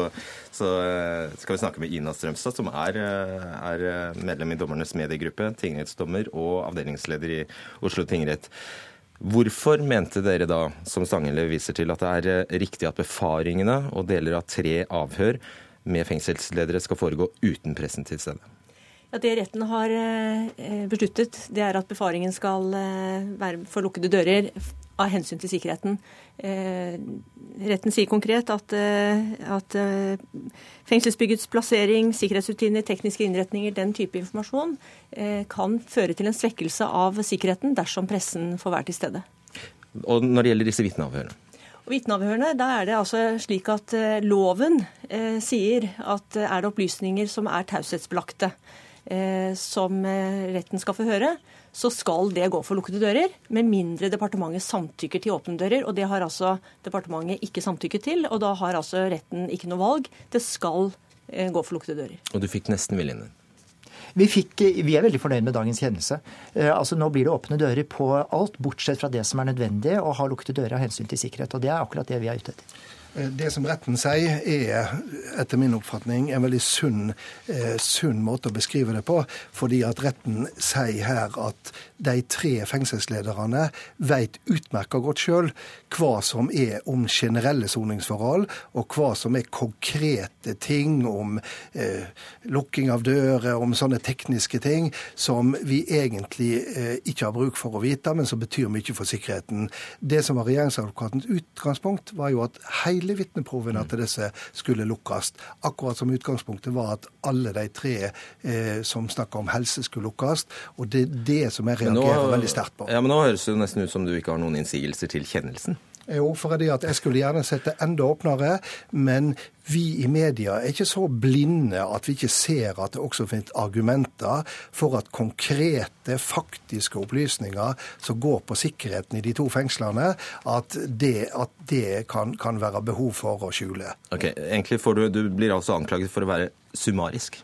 så, eh, skal vi snakke med Ina Strømstad, som er, eh, er medlem i dommernes mediegruppe, tingrettsdommer og avdelingsleder i Oslo tingrett. Hvorfor mente dere da, som Stanghelle viser til, at det er eh, riktig at befaringene og deler av tre avhør med fengselsledere skal foregå uten pressen til stede? Ja, Det retten har eh, besluttet, det er at befaringen skal eh, være for lukkede dører av hensyn til sikkerheten. Eh, retten sier konkret at, eh, at eh, fengselsbyggets plassering, sikkerhetsrutiner, tekniske innretninger, den type informasjon kan føre til en svekkelse av sikkerheten dersom pressen får være til stede. Og når det gjelder disse vitneavhørene? Vitneavhørene, da er det altså slik at loven eh, sier at er det opplysninger som er taushetsbelagte, eh, som retten skal få høre, så skal det gå for lukkede dører, med mindre departementet samtykker til åpne dører. Og det har altså departementet ikke samtykket til, og da har altså retten ikke noe valg. Det skal eh, gå for lukkede dører. Og du fikk nesten viljen din? Vi, fikk, vi, er veldig fornøyd med dagens kjennelse. Eh, altså Nå blir det åpne dører på alt, bortsett fra det som er nødvendig, og har lukkede dører av hensyn til sikkerhet. Og det er akkurat det vi er ute etter. Eh, det som retten sier, er etter min oppfatning en veldig sunn, eh, sunn, måte å beskrive det på. Fordi at retten sier her at de tre fengselslederne vet utmerka godt sjøl hva som er om generelle soningsforhold, og hva som er konkrete ting om eh, lukking av dører, om sånne tekniske ting som vi egentlig eh, ikke har bruk for å vite, men som betyr mye for sikkerheten. Det som var regjeringsadvokatens utgangspunkt, var jo at hele alle vitneprovene til disse skulle lukkes. Akkurat som utgangspunktet var at alle de tre eh, som snakker om helse, skulle lukkes. Og det er det som jeg reagerer nå, veldig sterkt på. Ja, Men nå høres det nesten ut som du ikke har noen innsigelser til kjennelsen? Jo, for at jeg skulle gjerne sett det enda åpnere, men vi i media er ikke så blinde at vi ikke ser at det også finnes argumenter for at konkrete, faktiske opplysninger som går på sikkerheten i de to fengslene, at det, at det kan, kan, være behov for å skjule. Ok, Egentlig du, du blir altså anklaget for å være summarisk?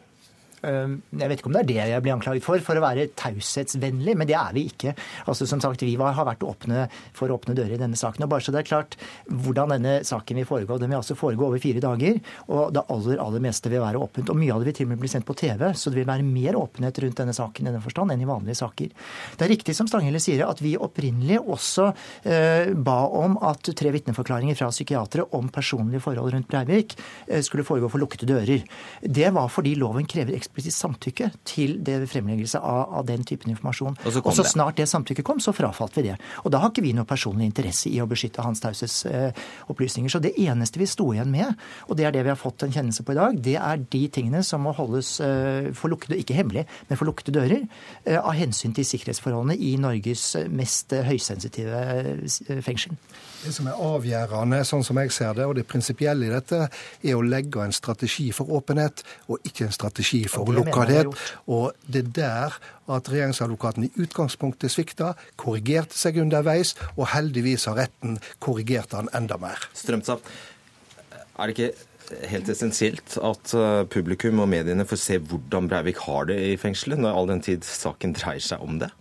Jeg vet ikke om det er det jeg blir anklaget for, for å være taushetsvennlig, men det er vi ikke. Altså som sagt, Vi har vært åpne for å åpne dører i denne saken. og bare så det er klart Hvordan denne saken vil foregå. Den vil altså foregå over fire dager, og det aller aller meste vil være åpent. Og Mye av det vil til og med bli sendt på TV, så det vil være mer åpenhet rundt denne saken denne forstand enn i vanlige saker. Det er riktig som Stanghelle sier, at vi opprinnelig også eh, ba om at tre vitneforklaringer fra psykiatere om personlige forhold rundt Breivik eh, skulle foregå for lukkede dører. Det var fordi loven krever eksplisitt samtykke til det fremleggelse av, av, den typen informasjon. Og så, og så snart det samtykket kom, så frafalt vi det. Og da har ikke vi noe personlig interesse i å beskytte hans taushetsopplysninger. Eh, så det eneste vi sto igjen med, og det er det vi har fått en kjennelse på i dag, det er de tingene som må holdes eh, for lukkede, ikke hemmelig, men for lukkede dører, eh, av hensyn til sikkerhetsforholdene i Norges mest høysensitive eh, fengsel. Det som er avgjørende, sånn som jeg ser det, og det prinsipielle i dette, er å legge en strategi for åpenhet, og ikke en strategi for lukkethet. Og det er der at regjeringsadvokaten i utgangspunktet svikta, korrigerte seg underveis, og heldigvis har retten korrigert han enda mer. Strømsa, er det ikke helt essensielt at eh, publikum og mediene får se hvordan Breivik har det i fengselet, når all den tid saken dreier seg om det?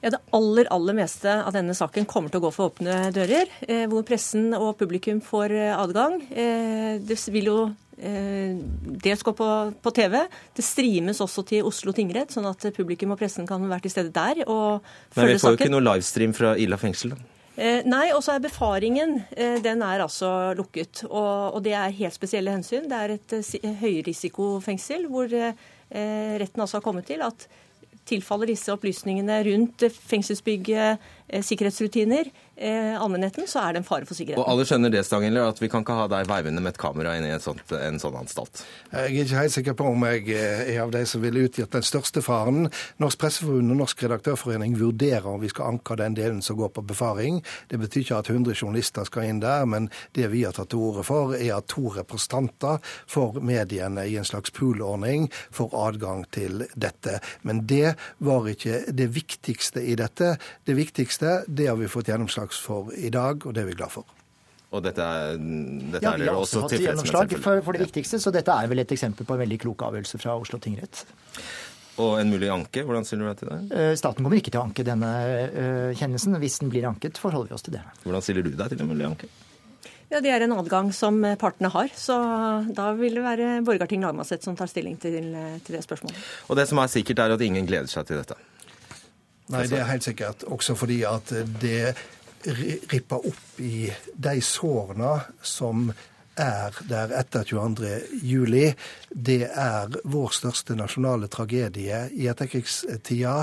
Ja, Det aller aller meste av denne saken kommer til å gå for åpne dører, eh, hvor pressen og publikum får eh, adgang. Eh, det vil jo eh, dels gå på, på, TV. Det streames også til Oslo tingrett, sånn at publikum og pressen kan være til stede der og følge saken. Men vi får jo ikke noe livestream fra Ila fengsel? da? Eh, nei, og så er befaringen eh, den er altså lukket. Og, og, det er helt spesielle hensyn. Det er et høyrisikofengsel hvor retten altså har kommet til at tilfaller disse opplysningene rundt fengselsbygget, sikkerhetsrutiner, eh, allmennheten, så er det en fare for sikkerheten. Og alle skjønner det, Stangeler, at vi kan ikke ha deg veivende med et kamera inn i en, sånt, en sånn anstalt? Jeg er ikke helt sikker på om jeg er av de som ville utgitt den største faren. Norsk Presseforbund og Norsk Redaktørforening vurderer om vi skal anke den delen som går på befaring. Det betyr ikke at 100 journalister skal inn der, men det vi har tatt til orde for, er at to representanter for mediene i en slags poolordning får adgang til dette. Men det var ikke det viktigste i dette. Det viktigste det har vi fått gjennomslag for i dag, og det er vi glad for. Og dette er, dette ja, Vi har også fått gjennomslag for, for, det viktigste, så dette er vel et eksempel på en veldig klok avgjørelse fra Oslo tingrett. Og en mulig anke, hvordan stiller du deg til det? Eh, staten kommer ikke til å anke denne uh, kjennelsen. Hvis den blir anket, forholder vi oss til det. Hvordan stiller du deg til en mulig anke? Ja, Det er en adgang som partene har. Så da vil det være Borgarting lagmannsrett som tar stilling til, til, det spørsmålet. Og det som er sikkert, er at ingen gleder seg til dette? Nei, det er helt sikkert. Også fordi at det ripper opp i de sårene som er der etter 22.07. Det er vår største nasjonale tragedie i etterkrigstida.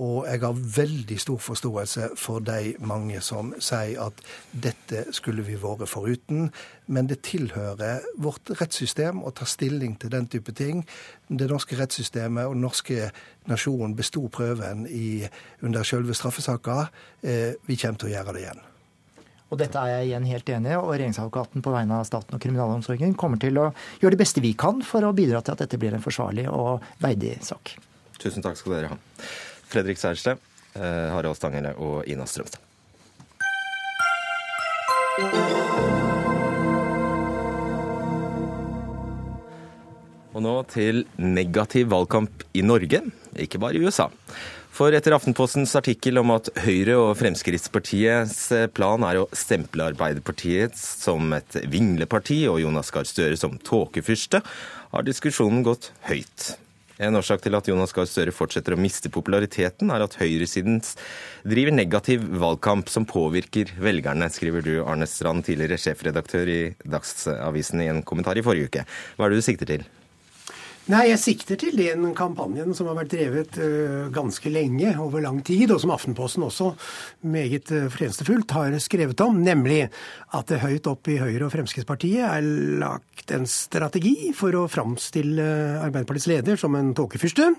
Og jeg har veldig stor forståelse for de mange som sier at dette skulle vi vært foruten. Men det tilhører vårt rettssystem å ta stilling til den type ting. Det norske rettssystemet og den norske nasjonen besto prøven i, under selve straffesaka. Eh, vi kommer til å gjøre det igjen. Og dette er jeg igjen helt enig i, og regjeringsadvokaten på vegne av staten og kriminalomsorgen kommer til å gjøre det beste vi kan for å bidra til at dette blir en forsvarlig og verdig sak. Tusen takk skal dere ha. Fredrik Seierstad, eh, Harald Stangele og Ina Strømstad. Og nå til negativ valgkamp i Norge, ikke bare i USA. For etter Aftenpostens artikkel om at Høyre og Fremskrittspartiets plan er å stemple Arbeiderpartiet som et vingleparti og Jonas Gahr Støre som tåkefyrste, har diskusjonen gått høyt. En årsak til at Jonas Gahr Støre fortsetter å miste populariteten, er at høyresiden driver negativ valgkamp som påvirker velgerne, skriver du, Arne Strand, tidligere sjefredaktør i Dagsavisen, i en kommentar i forrige uke. Hva er det du sikter til? Nei, jeg sikter til den kampanjen som har vært drevet uh, ganske lenge, over lang tid, og som Aftenposten også meget uh, fortjenestefullt har skrevet om, nemlig at det høyt opp i Høyre og Fremskrittspartiet er lagt en strategi for å framstille Arbeiderpartiets leder som en tåkefyrste,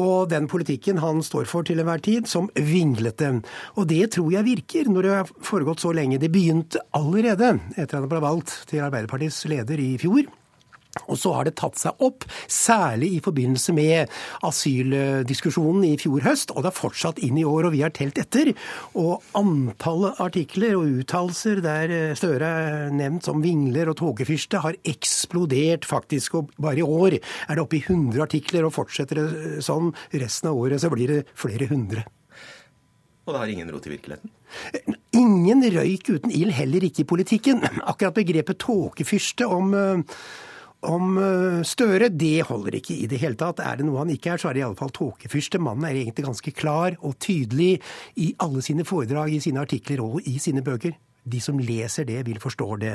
og den politikken han står for til enhver tid, som vinglete. Og det tror jeg virker når det har foregått så lenge. Det begynte allerede etter at han ble valgt til Arbeiderpartiets leder i fjor. Og så har det tatt seg opp, særlig i forbindelse med asyldiskusjonen i fjor høst, og det er fortsatt inn i år, og vi har telt etter. Og antallet artikler og uttalelser der Støre er nevnt som vingler og togefyrste, har eksplodert faktisk. Og bare i år er det oppe i 100 artikler, og fortsetter det sånn resten av året, så blir det flere hundre. Og det har ingen rot i virkeligheten? Ingen røyk uten ild, heller ikke i politikken. Akkurat begrepet tåkefyrste om om eh, Støre, det holder ikke i det hele tatt. Er det noe han ikke er, så er det iallfall tåkefyrste. Mannen er egentlig ganske klar og tydelig i alle sine foredrag, i sine artikler og i sine bøker. De som leser det, vil forstå det.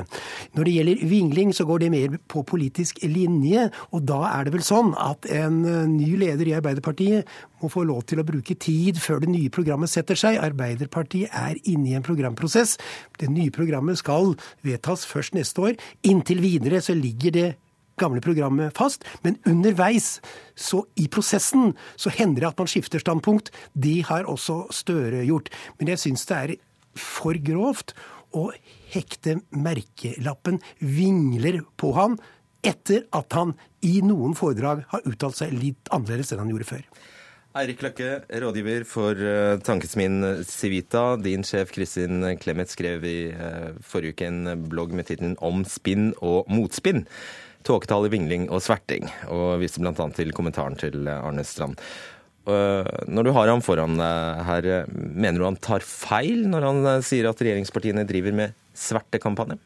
Når det gjelder vingling, så går det mer på politisk linje. Og da er det vel sånn at en eh, ny leder i Arbeiderpartiet må få lov til å bruke tid før det nye programmet setter seg. Arbeiderpartiet er inne i en programprosess. Det nye programmet skal vedtas først neste år. Inntil videre så ligger det gamle programmet fast, men underveis, så i prosessen, så hender det at man skifter standpunkt. Det har også Støre gjort. Men jeg syns det er for grovt å hekte merkelappen 'vingler' på han etter at han i noen foredrag har uttalt seg litt annerledes enn han gjorde før. Eirik Løkke, rådgiver for uh, tankesmien Civita. Din sjef Kristin Clemet skrev i uh, forrige uke en blogg med tittelen 'Om spinn og motspinn'. Tåketall, vingling og sverting, og viste bl.a. til kommentaren til Arne Strand. Uh, når du har ham foran deg her, mener du han tar feil når han sier at regjeringspartiene driver med svertekampanje?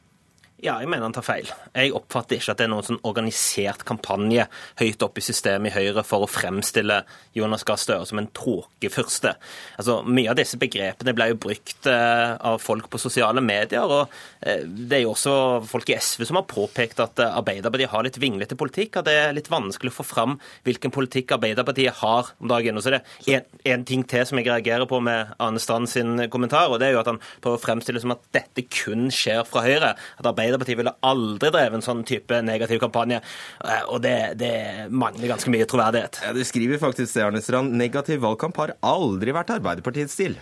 Ja, jeg mener han tar feil. Jeg oppfatter ikke at det er noen sånn organisert kampanje høyt oppe i systemet i Høyre for å fremstille Jonas Gahr Støre som en tåkefyrste. Altså, mye av disse begrepene ble jo brukt eh, av folk på sosiale medier. og eh, Det er jo også folk i SV som har påpekt at eh, Arbeiderpartiet har litt vinglete politikk. At det er litt vanskelig å få fram hvilken politikk Arbeiderpartiet har om dagen. Og så er det en, ting til som jeg reagerer på med Arne Strand sin kommentar, og det er jo at han prøver å fremstille som at dette kun skjer fra Høyre. at Arbeiderpartiet Arbeiderpartiet ville aldri drevet en sånn type negativ kampanje. Eh, og det, det mangler ganske mye troverdighet. Ja, Du skriver faktisk det, Arne Strand. Negativ valgkamp har aldri vært Arbeiderpartiets stil.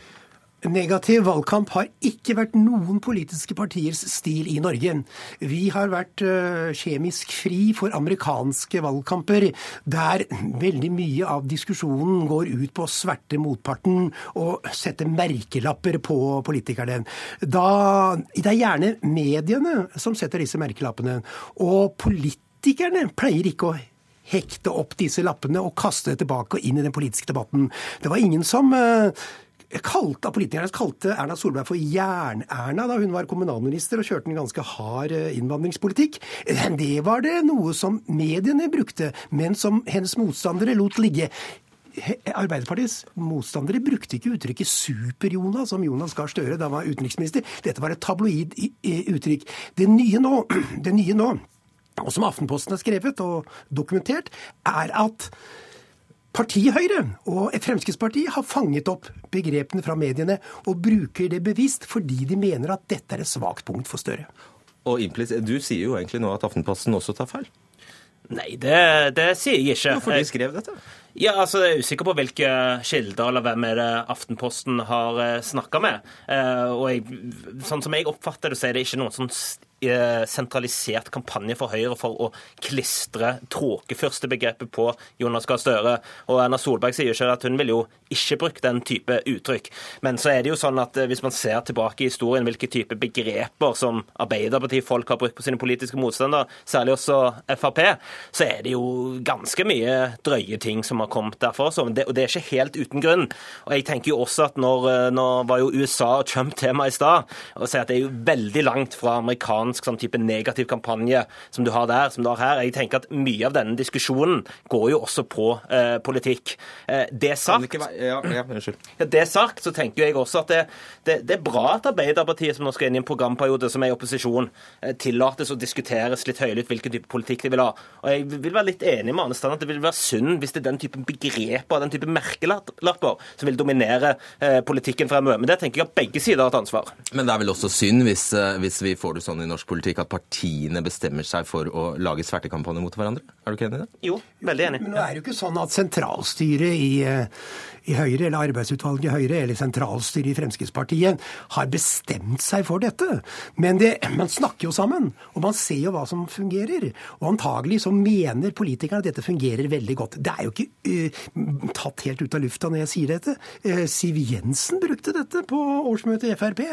Negativ valgkamp har ikke vært noen politiske partiers stil i Norge. Vi har vært uh, kjemisk fri for amerikanske valgkamper, der veldig mye av diskusjonen går ut på å sverte motparten og sette merkelapper på politikerne. Da, det er gjerne mediene som setter disse merkelappene, og politikerne pleier ikke å hekte opp disse lappene og kaste det tilbake og inn i den politiske debatten. Det var ingen som uh, kalte, politikerne kalte Erna Solberg for Jern-Erna da hun var kommunalminister og kjørte en ganske hard eh, innvandringspolitikk. Det var det noe som mediene brukte, men som hennes motstandere lot ligge. Arbeiderpartiets motstandere brukte ikke uttrykket Super-Jonas som Jonas Gahr Støre da han var utenriksminister. Dette var et tabloid uttrykk. Det nye nå, det nye nå og som Aftenposten har skrevet og dokumentert, er at Partiet Høyre og Fremskrittspartiet har fanget opp begrepene fra mediene og bruker det bevisst fordi de mener at dette er et svakt punkt for Støre. Og Du sier jo egentlig nå at Aftenposten også tar feil? Nei, det, det sier jeg ikke. Hvorfor de skrev dette? Ja, altså, Jeg er usikker på hvilke kilder eller hvem er det Aftenposten har eh, snakka med. Eh, og jeg, sånn som jeg oppfatter det, så er det ikke noen sånn Eh, sentralisert kampanje for Høyre for å klistre tåkefyrstebegrepet på Jonas Gahr Støre. Og Erna Solberg sier ikke at hun vil jo ikke bruke den type uttrykk. Men så er det jo sånn at hvis man ser tilbake i historien hvilke type begreper som Arbeiderparti-folk har brukt på sine politiske motstandere, særlig også Frp, så er det jo ganske mye drøye ting som har kommet derfor. Og det, og det er ikke helt uten grunn. Og jeg tenker jo også at når, eh, når var jo USA og Trump tema i stad, og sier at det er jo veldig langt fra amerikansk sånn type negativ kampanje som du har der, som du har her. Jeg tenker at Mye av denne diskusjonen går jo også på eh, politikk. Eh, det sagt, ja, ja, ja, det sagt, så tenker jeg også at det, det, det, er bra at Arbeiderpartiet, som nå skal inn i en programperiode som er i opposisjon, eh, tillates å diskuteres litt høylytt hvilken type politikk de vil ha. Og Jeg vil være litt enig med Arne Strand at det vil være synd hvis det er den type begreper, den type merkelapper, som vil dominere eh, politikken fremover. Men det tenker jeg at begge sider har et ansvar. Men det er vel også synd hvis, eh, hvis vi får det sånn i norsk norsk politikk at partiene bestemmer seg for å lage svertekampanjer mot hverandre? Er du ikke enig i det? Jo, veldig enig. Men nå er det jo ikke sånn at sentralstyret i eh, i Høyre, eller arbeidsutvalget i Høyre, eller sentralstyret i Fremskrittspartiet har bestemt seg for dette. Men det, man snakker jo sammen, og man ser jo hva som fungerer. Og antagelig så mener politikerne at dette fungerer veldig godt. Det er jo ikke uh, tatt helt ut av lufta når jeg sier dette. Uh, Siv Jensen brukte dette på årsmøtet i Frp.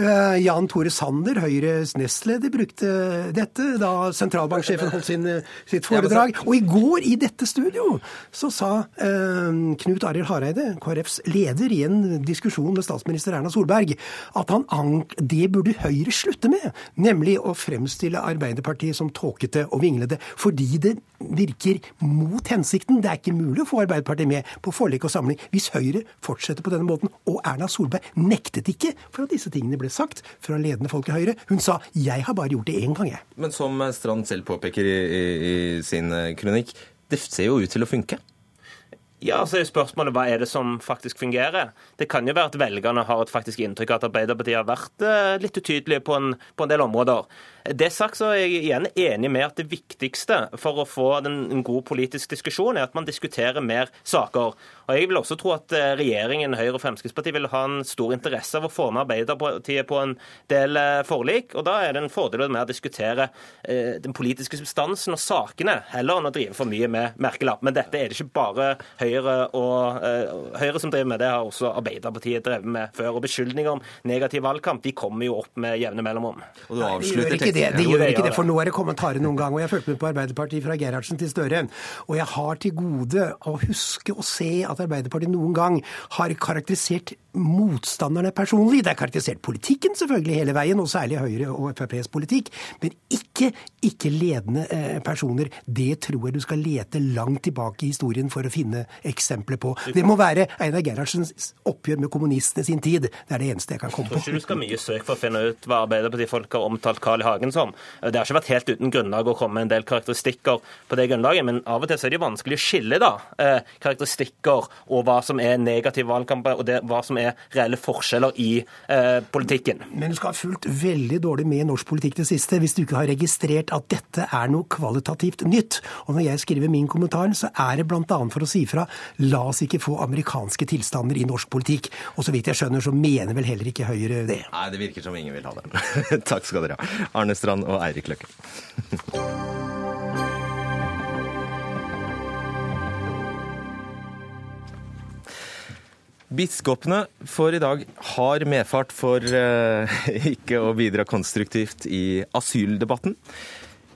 Uh, Jan Tore Sander, Høyres nestleder, brukte dette da sentralbanksjefen holdt sin, sitt foredrag. Og i går i dette studio så sa Knut Arild Hareide Hareide, KrFs leder, i en diskusjon med statsminister Erna Solberg at han det burde Høyre slutte med, nemlig å fremstille Arbeiderpartiet som tåkete og vinglete, fordi det virker mot hensikten. Det er ikke mulig å få Arbeiderpartiet med på forlik og samling hvis Høyre fortsetter på denne måten. Og Erna Solberg nektet ikke for at disse tingene ble sagt fra ledende folk i Høyre. Hun sa 'jeg har bare gjort det én gang', jeg. Men som Strand selv påpeker i, i, i sin kronikk, det ser jo ut til å funke? Ja, så er spørsmålet hva er det som faktisk fungerer. Det kan jo være at velgerne har et faktisk inntrykk av at Arbeiderpartiet har vært eh, litt utydelige på en, på en del områder. Det sagt så er jeg igjen enig med at det viktigste for å få en god politisk diskusjon, er at man diskuterer mer saker. Og Jeg vil også tro at eh, regjeringen, Høyre og Fremskrittspartiet vil ha en stor interesse av å få med Arbeiderpartiet på en del eh, forlik. og Da er det en fordel med å diskutere den politiske substansen og sakene, heller enn å drive for mye med merkelapp. Men dette er det ikke bare Høyre og eh, Høyre som driver med det, har også Arbeiderpartiet drevet med før. Og beskyldninger om negativ valgkamp de kommer jo opp med jevne mellomrom. Og du Nei, det, de gjør ikke det, for nå er det kommentarer noen gang. Og jeg fulgte med på Arbeiderpartiet fra Gerhardsen til Støre. Og jeg har til gode å huske å se at Arbeiderpartiet noen gang har karakterisert motstanderne personlig. Det er karakterisert politikken selvfølgelig hele veien, og særlig Høyre og FrPs politikk, men ikke ikke-ledende eh, personer. Det tror jeg du skal lete langt tilbake i historien for å finne eksempler på. Det må være Einar Gerhardsens oppgjør med kommunistene sin tid. Det er det eneste jeg kan komme på. Jeg tror ikke du skal mye søk for å finne ut hva Arbeiderpartifolk har omtalt Carl I. Hagen som. Det har ikke vært helt uten grunnlag å komme med en del karakteristikker på det grunnlaget, men av og til så er det jo vanskelig å skille da, eh, karakteristikker og hva som er negative valgkamper, og det, hva som er reelle forskjeller i eh, politikken. Men du skal ha fulgt veldig dårlig med i norsk politikk det siste hvis du ikke har registrert at dette er noe kvalitativt nytt. Og når jeg skriver min kommentar, så er det bl.a. for å si fra la oss ikke få amerikanske tilstander i norsk politikk. Og så vidt jeg skjønner, så mener vel heller ikke Høyre det. Nei, det virker som ingen vil ha det. Takk skal dere ha. Arne Strand og Eirik Løkke. Biskopene får i dag hard medfart for eh, ikke å bidra konstruktivt i asyldebatten.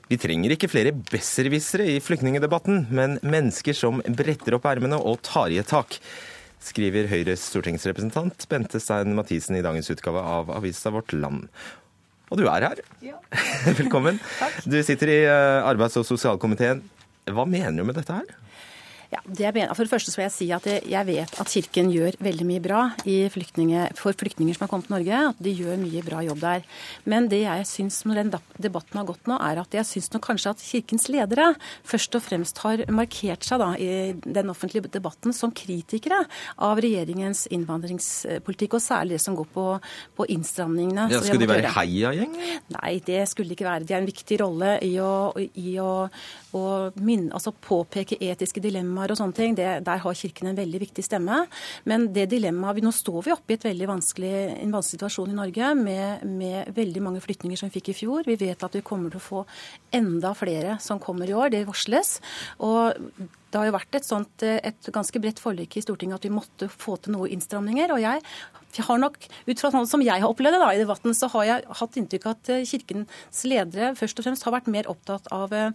Vi trenger ikke flere besserwissere i flyktningdebatten, men mennesker som bretter opp ermene og tar i et tak, skriver Høyres stortingsrepresentant Bente Stein Mathisen i dagens utgave av avisa Vårt Land. Og du er her. Ja. Velkommen. Takk. Du sitter i eh, arbeids- og sosialkomiteen. Hva mener du med dette her? Ja, det mener, for det første så vil jeg si at jeg vet at Kirken gjør veldig mye bra flyktninge, for flyktninger som har kommet til Norge. At de gjør mye bra jobb der. Men det jeg syns når den debatten har gått nå, er at jeg syns kanskje at Kirkens ledere først og fremst har markert seg da i den offentlige debatten som kritikere av regjeringens innvandringspolitikk, og særlig det som går på, på innstramningene. Ja, skulle de være heiagjeng? Nei, det skulle de ikke være. De har en viktig rolle i å, i å, å minne, altså påpeke etiske dilemmaer dilemmaer og sånne ting, det, der har Kirken en veldig viktig stemme. Men det dilemmaet Nå står vi oppe i veldig vanskelig, en vanskelig situasjon i Norge med, med veldig mange flyktninger som vi fikk i fjor. Vi vet at vi kommer til å få enda flere som kommer i år. Det varsles. Og det har jo vært et, sånt, et ganske bredt forlik i Stortinget at vi måtte få til noen innstramninger. og jeg jeg har nok, Ut fra sånn som jeg har opplevd det da, i debatten, så har jeg hatt inntrykk av at eh, Kirkens ledere først og fremst har vært mer opptatt av, eh,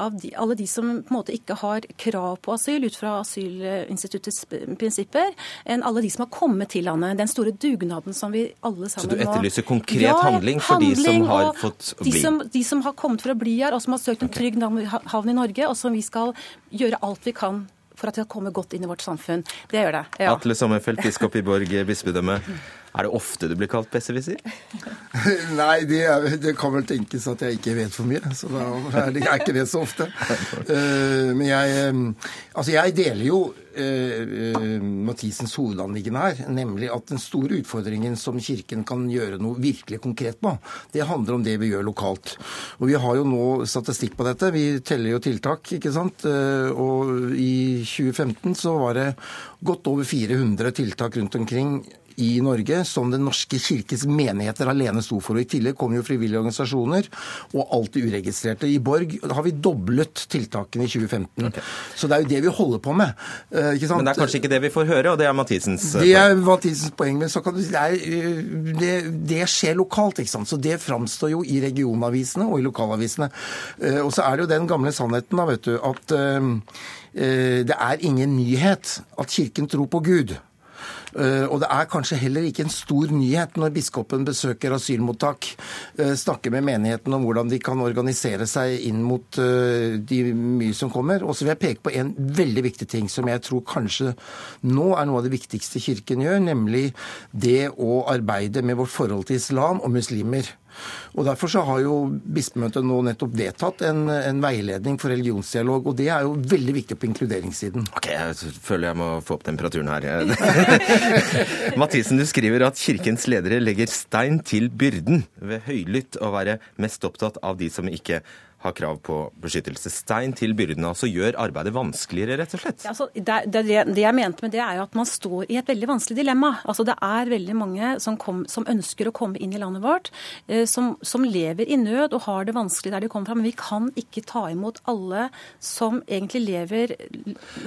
av de, alle de som på en måte ikke har krav på asyl ut fra asylinstituttets prinsipper, enn alle de som har kommet til landet. Den store dugnaden som vi alle sammen har. Så du etterlyser konkret ja, handling for handling, de som har fått bli? De som, de som, har kommet for å bli her, og som har søkt en trygg havn i Norge, og som vi skal gjøre alt vi kan for at de skal komme godt inn i vårt samfunn. Det gjør det. Ja. Atle Sommerfelt, biskop i Borg bispedømme. Er det ofte du blir kalt besserwisser? Nei, det, det, kan vel tenkes at jeg ikke vet for mye. Så da er det er ikke det så ofte. Uh, men jeg uh, Altså, jeg deler jo uh, Mathisens hovedanliggende her, nemlig at den store utfordringen som Kirken kan gjøre noe virkelig konkret på, det handler om det vi gjør lokalt. Og vi har jo nå statistikk på dette. Vi teller jo tiltak, ikke sant. Og i 2015 så var det godt over 400 tiltak rundt omkring i Norge som Den norske kirkes menigheter alene sto for. og I tillegg kom jo frivillige organisasjoner og alt det uregistrerte. I Borg har vi doblet tiltakene i 2015. Okay. Så det er jo det vi holder på med. Ikke sant? men det er kanskje ikke det vi får høre, og det er Mathisens uh, Det er Mathisens poeng. Men så kan du si det, er, uh, det, det, skjer lokalt, ikke sant. Så det framstår jo i regionavisene og i lokalavisene. og så er det jo den gamle sannheten da, vet du, at det er ingen nyhet at Kirken tror på Gud. Eh, og det er kanskje heller ikke en stor nyhet når biskopen besøker asylmottak, eh, snakker med menigheten om hvordan de kan organisere seg inn mot eh, de mye som kommer. Og så vil jeg peke på en veldig viktig ting som jeg tror kanskje nå er noe av det viktigste Kirken gjør, nemlig det å arbeide med vårt forhold til islam og muslimer. Og Derfor så har jo bispemøtet nå nettopp vedtatt en, en, veiledning for religionsdialog. og Det er jo veldig viktig på inkluderingssiden. Ok, Jeg føler jeg må få opp temperaturen her. Mathisen, du skriver at kirkens ledere legger stein til byrden ved høylytt å være mest opptatt av de som ikke har krav på beskyttelse. Stein til byrden altså gjør arbeidet vanskeligere, rett og slett. Ja, altså, det, det, det, jeg mente med det, er jo at man står i et veldig vanskelig dilemma. Altså, det er veldig mange som, kom, som ønsker å komme inn i landet vårt, eh, som, som, lever i nød og har det vanskelig der de kommer fra. Men vi kan ikke ta imot alle som egentlig lever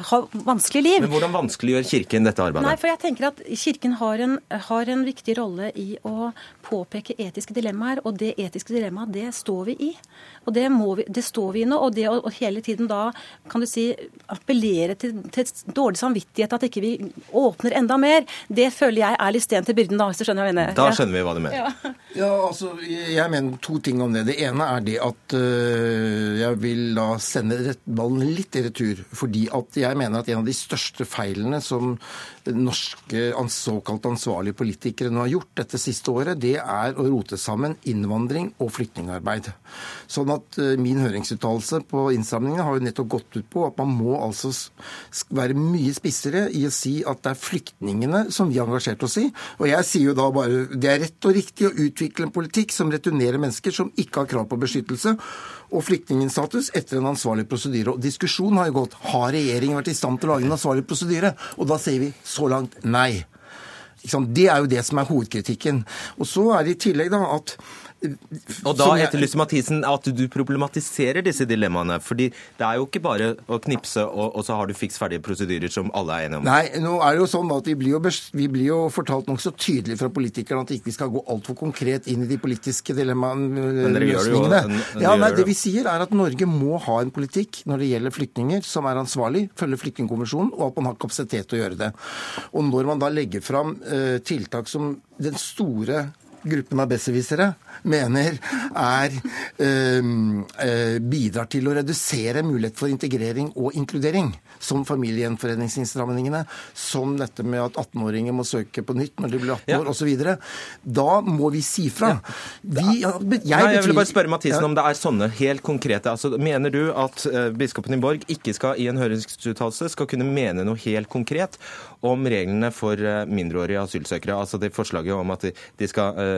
har vanskelig liv. Men Hvordan vanskeliggjør Kirken dette arbeidet? Nei, for jeg tenker at Kirken har en, har en viktig rolle i å påpeke etiske dilemmaer, og det etiske dilemmaet, det står vi i. Og det, vi, det står vi i nå. Og det å hele tiden da, kan du si, appellere til, til dårlig samvittighet, at ikke vi åpner enda mer, det føler jeg er litt sten til byrden, da, hvis du skjønner hva jeg mener. Da skjønner vi hva du mener. Ja. ja, altså, jeg mener to ting om det. Det ene er det at øh, jeg vil da sende ballen litt i retur. Fordi at jeg mener at en av de største feilene som norske såkalt ansvarlige politikere nå har gjort dette siste året, det er å rote sammen innvandring og flyktningarbeid. Sånn at uh, Min høringsuttalelse på innsamlingene har jo nettopp gått ut på at man må altså være mye spissere i å si at det er flyktningene som vi har engasjert oss i. Og jeg sier jo da bare det er rett og riktig å utvikle en politikk som returnerer mennesker som ikke har krav på beskyttelse og flyktningstatus etter en ansvarlig prosedyre. Og Diskusjonen har jo gått har regjeringen vært i stand til å lage en ansvarlig prosedyre. Og da sier vi så langt nei. Det er jo det som er hovedkritikken. Og så er det i tillegg da at og da etterlyser Mathisen at du problematiserer disse dilemmaene. fordi det er jo ikke bare å knipse, og, og så har du fiks ferdige prosedyrer som alle er enige om. Nei, nå er det jo sånn at vi blir jo, vi blir jo fortalt nokså tydelig fra politikerne at vi ikke skal gå altfor konkret inn i de politiske dilemmaene. Ja, nei, det vi sier er at Norge må ha en politikk når det gjelder flyktninger som er ansvarlig, følge Flyktningkonvensjonen, og at man har kapasitet til å gjøre det. Og når man da legger fram uh, tiltak som den store gruppen av besserwissere mener er eh, bidrar til å redusere mulighet for integrering og inkludering, som familiegjenforeningsinnstrammingene, som dette med at 18-åringer må søke på nytt når de blir 18 år, ja. osv. Da må vi si fra. Vi, jeg, Nei, jeg vil bare spørre Mathisen om det er sånne helt konkrete altså, Mener du at uh, biskopen i Borg ikke skal i en høringsuttalelse skal kunne mene noe helt konkret om reglene for uh, mindreårige asylsøkere? Altså det forslaget om at de, skal uh,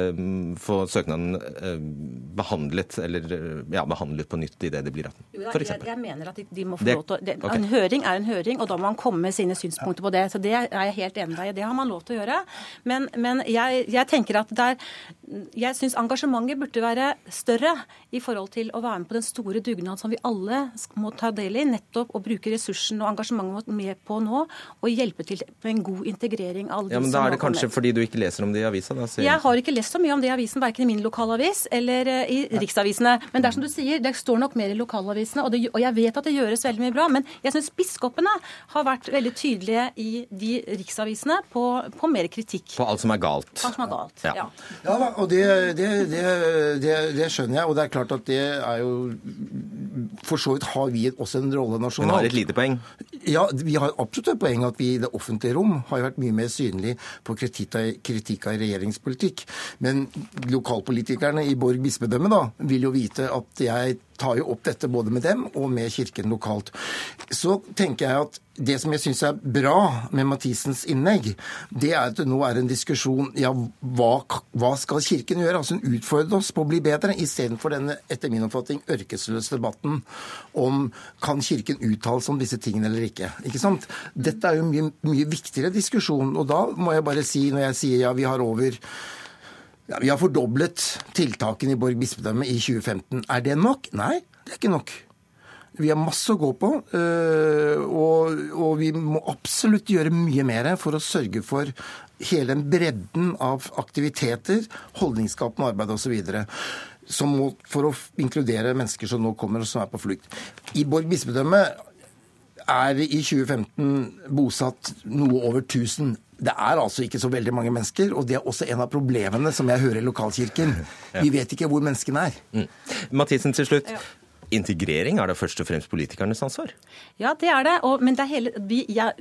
få søknaden Eh, behandlet, eller, ja, behandlet på nytt idet det blir 18? For jeg, jeg, mener at de, de må få lov til å okay. En høring er en høring, og da må man komme med sine synspunkter på det. Så det er jeg helt enig med deg i. Det har man lov til å gjøre. Men, men jeg, jeg, tenker at der, jeg syns engasjementet burde være større i forhold til å være med på den store dugnad som vi alle må ta del i. Nettopp å bruke ressursen og engasjementet med på nå, og hjelpe til med en god integrering av alle ja, men Da er det kanskje fordi du ikke leser om det i avisa? Da, jeg har ikke lest så mye om det i avisen, verken i min lokalavis eller eh, i riksavisene. Men det er som du sier, det står nok mer i lokalavisene, og, det, og jeg vet at det gjøres veldig mye bra. Men jeg syns biskopene har vært veldig tydelige i de riksavisene på, på mer kritikk. På alt som er galt. Alt som er galt, ja. Ja, ja og det, det, det, det, skjønner jeg, og det er klart at det er jo For så vidt har vi også en rolle nasjonalt. Men har et lite poeng? Ja, vi har absolutt et poeng at vi i det offentlige rom har vært mye mer synlig på kritikk av, kritikk av regjeringspolitikk. Men lokalpolitikerne i Borg bispedømme da, vil jo vite at jeg tar jo opp dette både med dem og med kirken lokalt. Så tenker jeg at det som jeg syns er bra med Mathisens innlegg, det er at det nå er en diskusjon ja, hva, hva skal Kirken gjøre? Altså Hun utfordrer oss på å bli bedre, istedenfor denne etter min oppfatning ørkesløse debatten om kan Kirken uttale seg om disse tingene eller ikke. Ikke sant? Dette er jo en mye, mye viktigere diskusjon. Og da må jeg bare si, når jeg sier ja, vi har over ja, Vi har fordoblet tiltakene i Borg bispedømme i 2015. Er det nok? Nei, det er ikke nok. Vi har masse å gå på, øh, og, vi må absolutt gjøre mye mer for å sørge for hele den bredden av aktiviteter, holdningsskapende arbeid osv. For å inkludere mennesker som nå kommer og som er på flukt. I Borg bispedømme er i 2015 bosatt noe over 1000 det er altså ikke så veldig mange mennesker, og det er også en av problemene som jeg hører i lokalkirken. Vi vet ikke hvor menneskene er. Mm. Mathisen til slutt. Integrering, er det først og fremst politikernes ansvar? Ja, det er det. Og, men det er hele, vi, ja,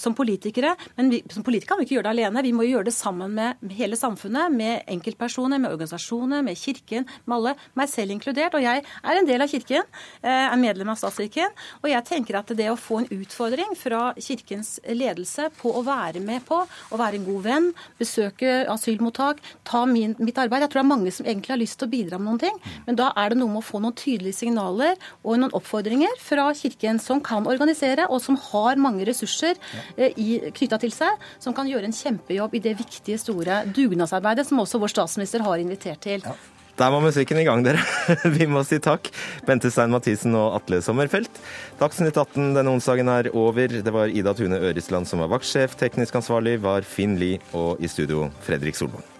som politikere men vi, som politikere kan vi ikke gjøre det alene. Vi må gjøre det sammen med hele samfunnet, med enkeltpersoner, med organisasjoner, med Kirken, med alle. Meg selv inkludert. Og jeg er en del av Kirken, eh, er medlem av statskirken. Og jeg tenker at det å få en utfordring fra Kirkens ledelse på å være med på, å være en god venn, besøke asylmottak, ta min, mitt arbeid Jeg tror det er mange som egentlig har lyst til å bidra med noen ting, men da er det noe med å få noen tydelige signaler signaler og noen oppfordringer fra Kirken, som kan organisere, og som har mange ressurser eh, knytta til seg, som kan gjøre en kjempejobb i det viktige, store dugnadsarbeidet som også vår statsminister har invitert til. Ja. Der var musikken i gang, dere. Vi må si takk. Bente Stein Mathisen og Atle Sommerfelt. Dagsnytt 18 denne onsdagen er over. Det var Ida Tune Ørisland som var vaktsjef. Teknisk ansvarlig var Finn Lie, og i studio Fredrik Solvang.